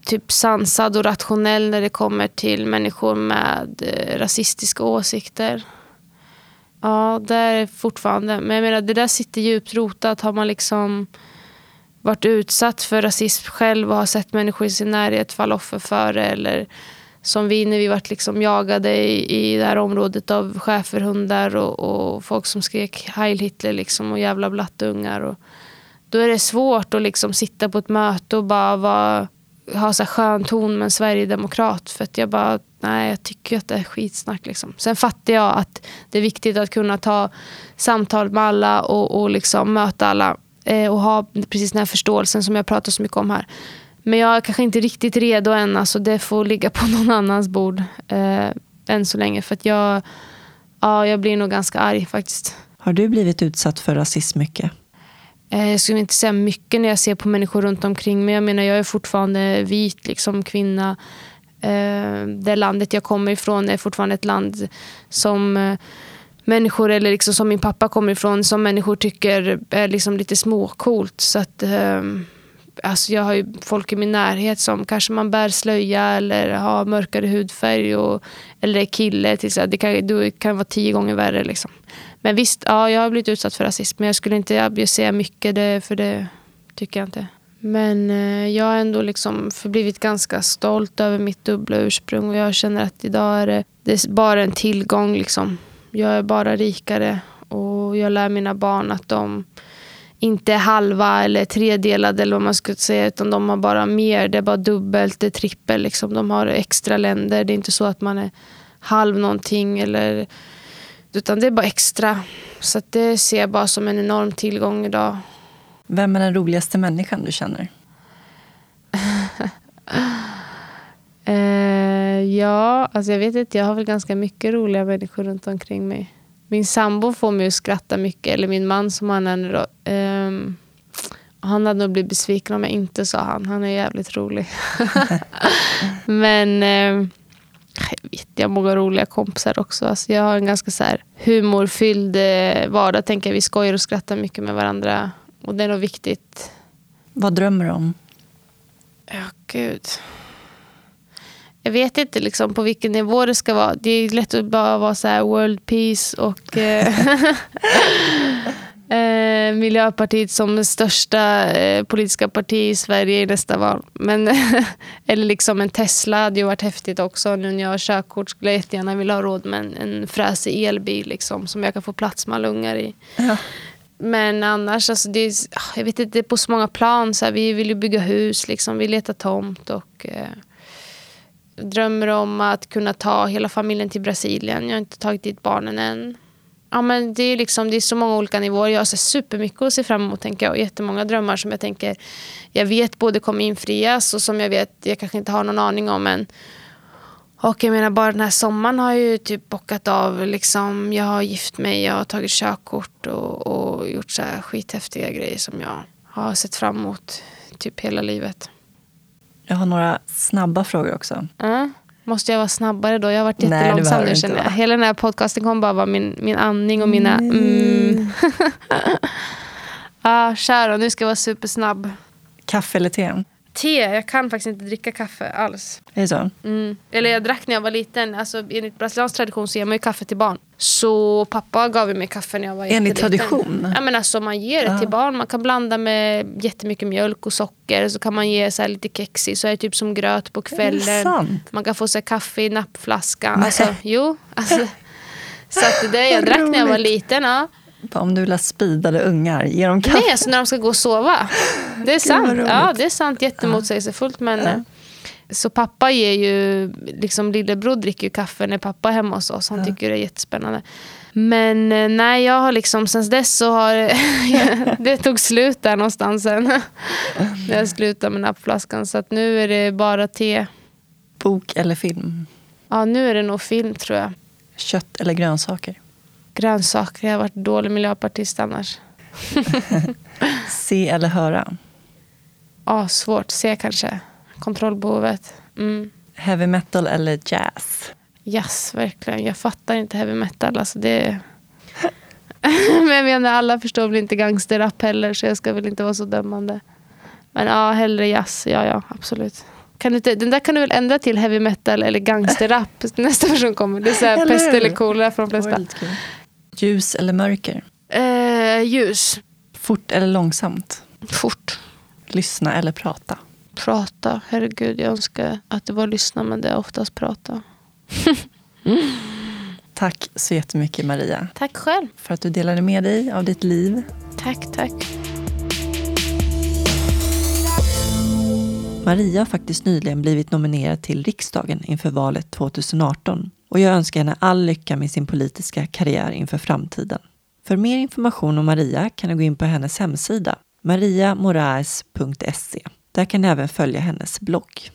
typ sansad och rationell när det kommer till människor med eh, rasistiska åsikter. Ja, det är fortfarande. Men jag menar, det där sitter djupt rotat. Har man liksom varit utsatt för rasism själv och har sett människor i sin närhet falla offer för det eller som vi när vi vart liksom jagade i, i det här området av schäferhundar och, och folk som skrek Heil Hitler liksom och jävla blattungar. Och då är det svårt att liksom sitta på ett möte och bara vara, ha så skön ton med en sverigedemokrat. För att jag bara, nej jag tycker att det är skitsnack. Liksom. Sen fattar jag att det är viktigt att kunna ta samtal med alla och, och liksom möta alla. Eh, och ha precis den här förståelsen som jag pratar så mycket om här. Men jag är kanske inte riktigt redo än. Alltså det får ligga på (laughs) någon annans bord eh, än så länge. För att jag, ja, jag blir nog ganska arg faktiskt.
Har du blivit utsatt för rasism mycket?
Eh, jag skulle inte säga mycket när jag ser på människor runt omkring. Men jag menar, jag är fortfarande vit liksom, kvinna. Eh, det landet jag kommer ifrån är fortfarande ett land som eh, människor, eller liksom som min pappa kommer ifrån, som människor tycker är liksom lite småcoolt. Så att, eh, alltså jag har ju folk i min närhet som kanske man bär slöja eller har mörkare hudfärg och, eller är kille. Till så det, kan, det kan vara tio gånger värre. Liksom. Men visst, ja, jag har blivit utsatt för rasism. Men jag skulle inte säga mycket det, för det tycker jag inte. Men eh, jag har ändå liksom förblivit ganska stolt över mitt dubbla ursprung och jag känner att idag är det, det är bara en tillgång. Liksom. Jag är bara rikare och jag lär mina barn att de inte är halva eller tredelade eller vad man skulle säga utan de har bara mer. Det är bara dubbelt, det är trippel. Liksom. De har extra länder. Det är inte så att man är halv någonting eller utan det är bara extra. Så det ser jag bara som en enorm tillgång idag.
Vem är den roligaste människan du känner? (laughs)
eh, ja, alltså jag vet inte. Jag har väl ganska mycket roliga människor runt omkring mig. Min sambo får mig att skratta mycket. Eller min man som han är nu då. Eh, han hade nog blivit besviken om jag inte sa han. Han är jävligt rolig. (laughs) Men eh, jag vet, jag har många roliga kompisar också. Alltså jag har en ganska så här humorfylld eh, vardag. Tänker jag. Vi skojar och skrattar mycket med varandra. Och det är nog viktigt.
Vad drömmer du om?
Ja, gud. Jag vet inte liksom på vilken nivå det ska vara. Det är lätt att bara vara så här world peace och eh, (laughs) eh, Miljöpartiet som det största eh, politiska parti i Sverige i nästa val. Men, (laughs) eller liksom en Tesla hade ju varit häftigt också. Nu när jag har körkort skulle jag jättegärna vilja ha råd med en, en fräsig elbil liksom, som jag kan få plats med alla ungar i. Ja. Men annars, alltså det är, jag vet inte, det är på så många plan. Så här, vi vill ju bygga hus, liksom, vi letar tomt och eh, drömmer om att kunna ta hela familjen till Brasilien. Jag har inte tagit dit barnen än. Ja, men det, är liksom, det är så många olika nivåer. Jag har så supermycket att se fram emot. Tänker jag, och jättemånga drömmar som jag tänker jag vet både kommer infrias och som jag vet jag kanske inte har någon aning om än. Och jag menar bara den här sommaren har jag ju typ bockat av. Liksom, jag har gift mig, jag har tagit körkort och, och gjort så här skithäftiga grejer som jag har sett fram emot typ hela livet.
Jag har några snabba frågor också.
Mm. Måste jag vara snabbare då? Jag har varit jättelångsam nu känner jag. Hela den här podcasten kommer bara vara min, min andning och mina mm. mm. (laughs) ah, kör då, nu ska jag vara supersnabb.
Kaffe eller te?
Te. Jag kan faktiskt inte dricka kaffe alls.
Är det så?
Mm. Eller jag drack när jag var liten. Alltså, enligt brasiliansk tradition så ger man ju kaffe till barn. Så pappa gav mig kaffe när jag var
Enligt tradition?
Ja, men alltså, man ger det ja. till barn. Man kan blanda med jättemycket mjölk och socker. Så kan man ge så här lite kex i. Så är det typ som gröt på kvällen. Man kan få så kaffe i nappflaska. Alltså, jo. Alltså, (laughs) så det jag drack när jag var liten. Ja.
Om du vill ha speedade ungar, ge dem kaffe.
Nej, alltså när de ska gå och sova. Det är sant. Ja, det är sant. Jättemotsägelsefullt. Men, ja. Så pappa ger ju, liksom lillebror dricker ju kaffe när pappa är hemma hos oss. Han ja. tycker det är jättespännande. Men eh, nej, jag har liksom sen dess så har (laughs) det tog slut där någonstans sen. när (laughs) jag slutade med nappflaskan. Så att nu är det bara te.
Bok eller film?
Ja, nu är det nog film tror jag.
Kött eller grönsaker?
Grönsaker. Jag har varit dålig miljöpartist annars. (laughs)
Se eller höra?
Ja, svårt. Se kanske. Kontrollbehovet. Mm.
Heavy metal eller jazz?
Jazz, verkligen. Jag fattar inte heavy metal. Alltså det... (laughs) Men jag menar, alla förstår väl inte gangsterrap heller, så jag ska väl inte vara så dömande. Men ja, hellre jazz. Ja, ja, absolut. Kan du inte, den där kan du väl ändra till heavy metal eller gangsterrap (laughs) nästa version kommer. Det är så här pest eller kolera för de flesta.
Ljus eller mörker?
Eh, ljus.
Fort eller långsamt?
Fort.
Lyssna eller prata?
Prata. Herregud, jag önskar att det var lyssna, men det är oftast prata. (laughs)
Tack så jättemycket Maria.
Tack själv.
För att du delade med dig av ditt liv.
Tack, tack.
Maria har faktiskt nyligen blivit nominerad till riksdagen inför valet 2018 och jag önskar henne all lycka med sin politiska karriär inför framtiden. För mer information om Maria kan du gå in på hennes hemsida, mariamoraes.se. Där kan du även följa hennes blogg.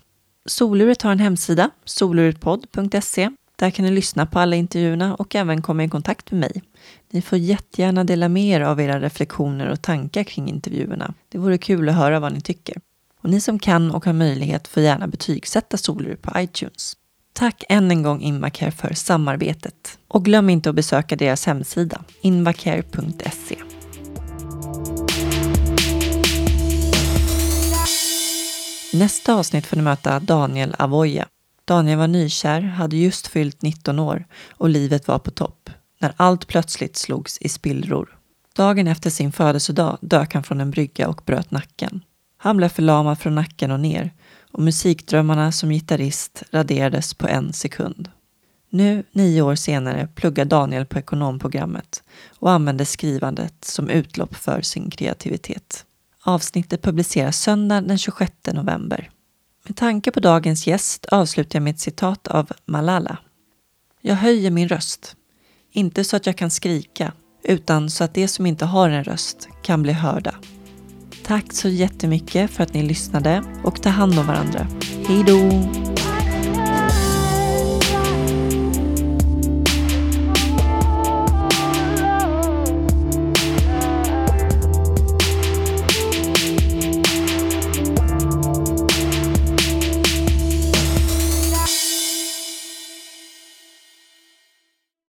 Soluret har en hemsida, soluretpodd.se. Där kan ni lyssna på alla intervjuerna och även komma i kontakt med mig. Ni får jättegärna dela med er av era reflektioner och tankar kring intervjuerna. Det vore kul att höra vad ni tycker. Och ni som kan och har möjlighet får gärna betygsätta Solur på iTunes. Tack än en gång Invacare för samarbetet. Och glöm inte att besöka deras hemsida, invacare.se. I nästa avsnitt får ni möta Daniel Avoya. Daniel var nykär, hade just fyllt 19 år och livet var på topp när allt plötsligt slogs i spillror. Dagen efter sin födelsedag dök han från en brygga och bröt nacken. Han blev förlamad från nacken och ner och musikdrömmarna som gitarrist raderades på en sekund. Nu, nio år senare, pluggar Daniel på ekonomprogrammet och använder skrivandet som utlopp för sin kreativitet. Avsnittet publiceras söndag den 26 november. Med tanke på dagens gäst avslutar jag med ett citat av Malala. Jag höjer min röst. Inte så att jag kan skrika, utan så att de som inte har en röst kan bli hörda. Tack så jättemycket för att ni lyssnade och ta hand om varandra. Hej då!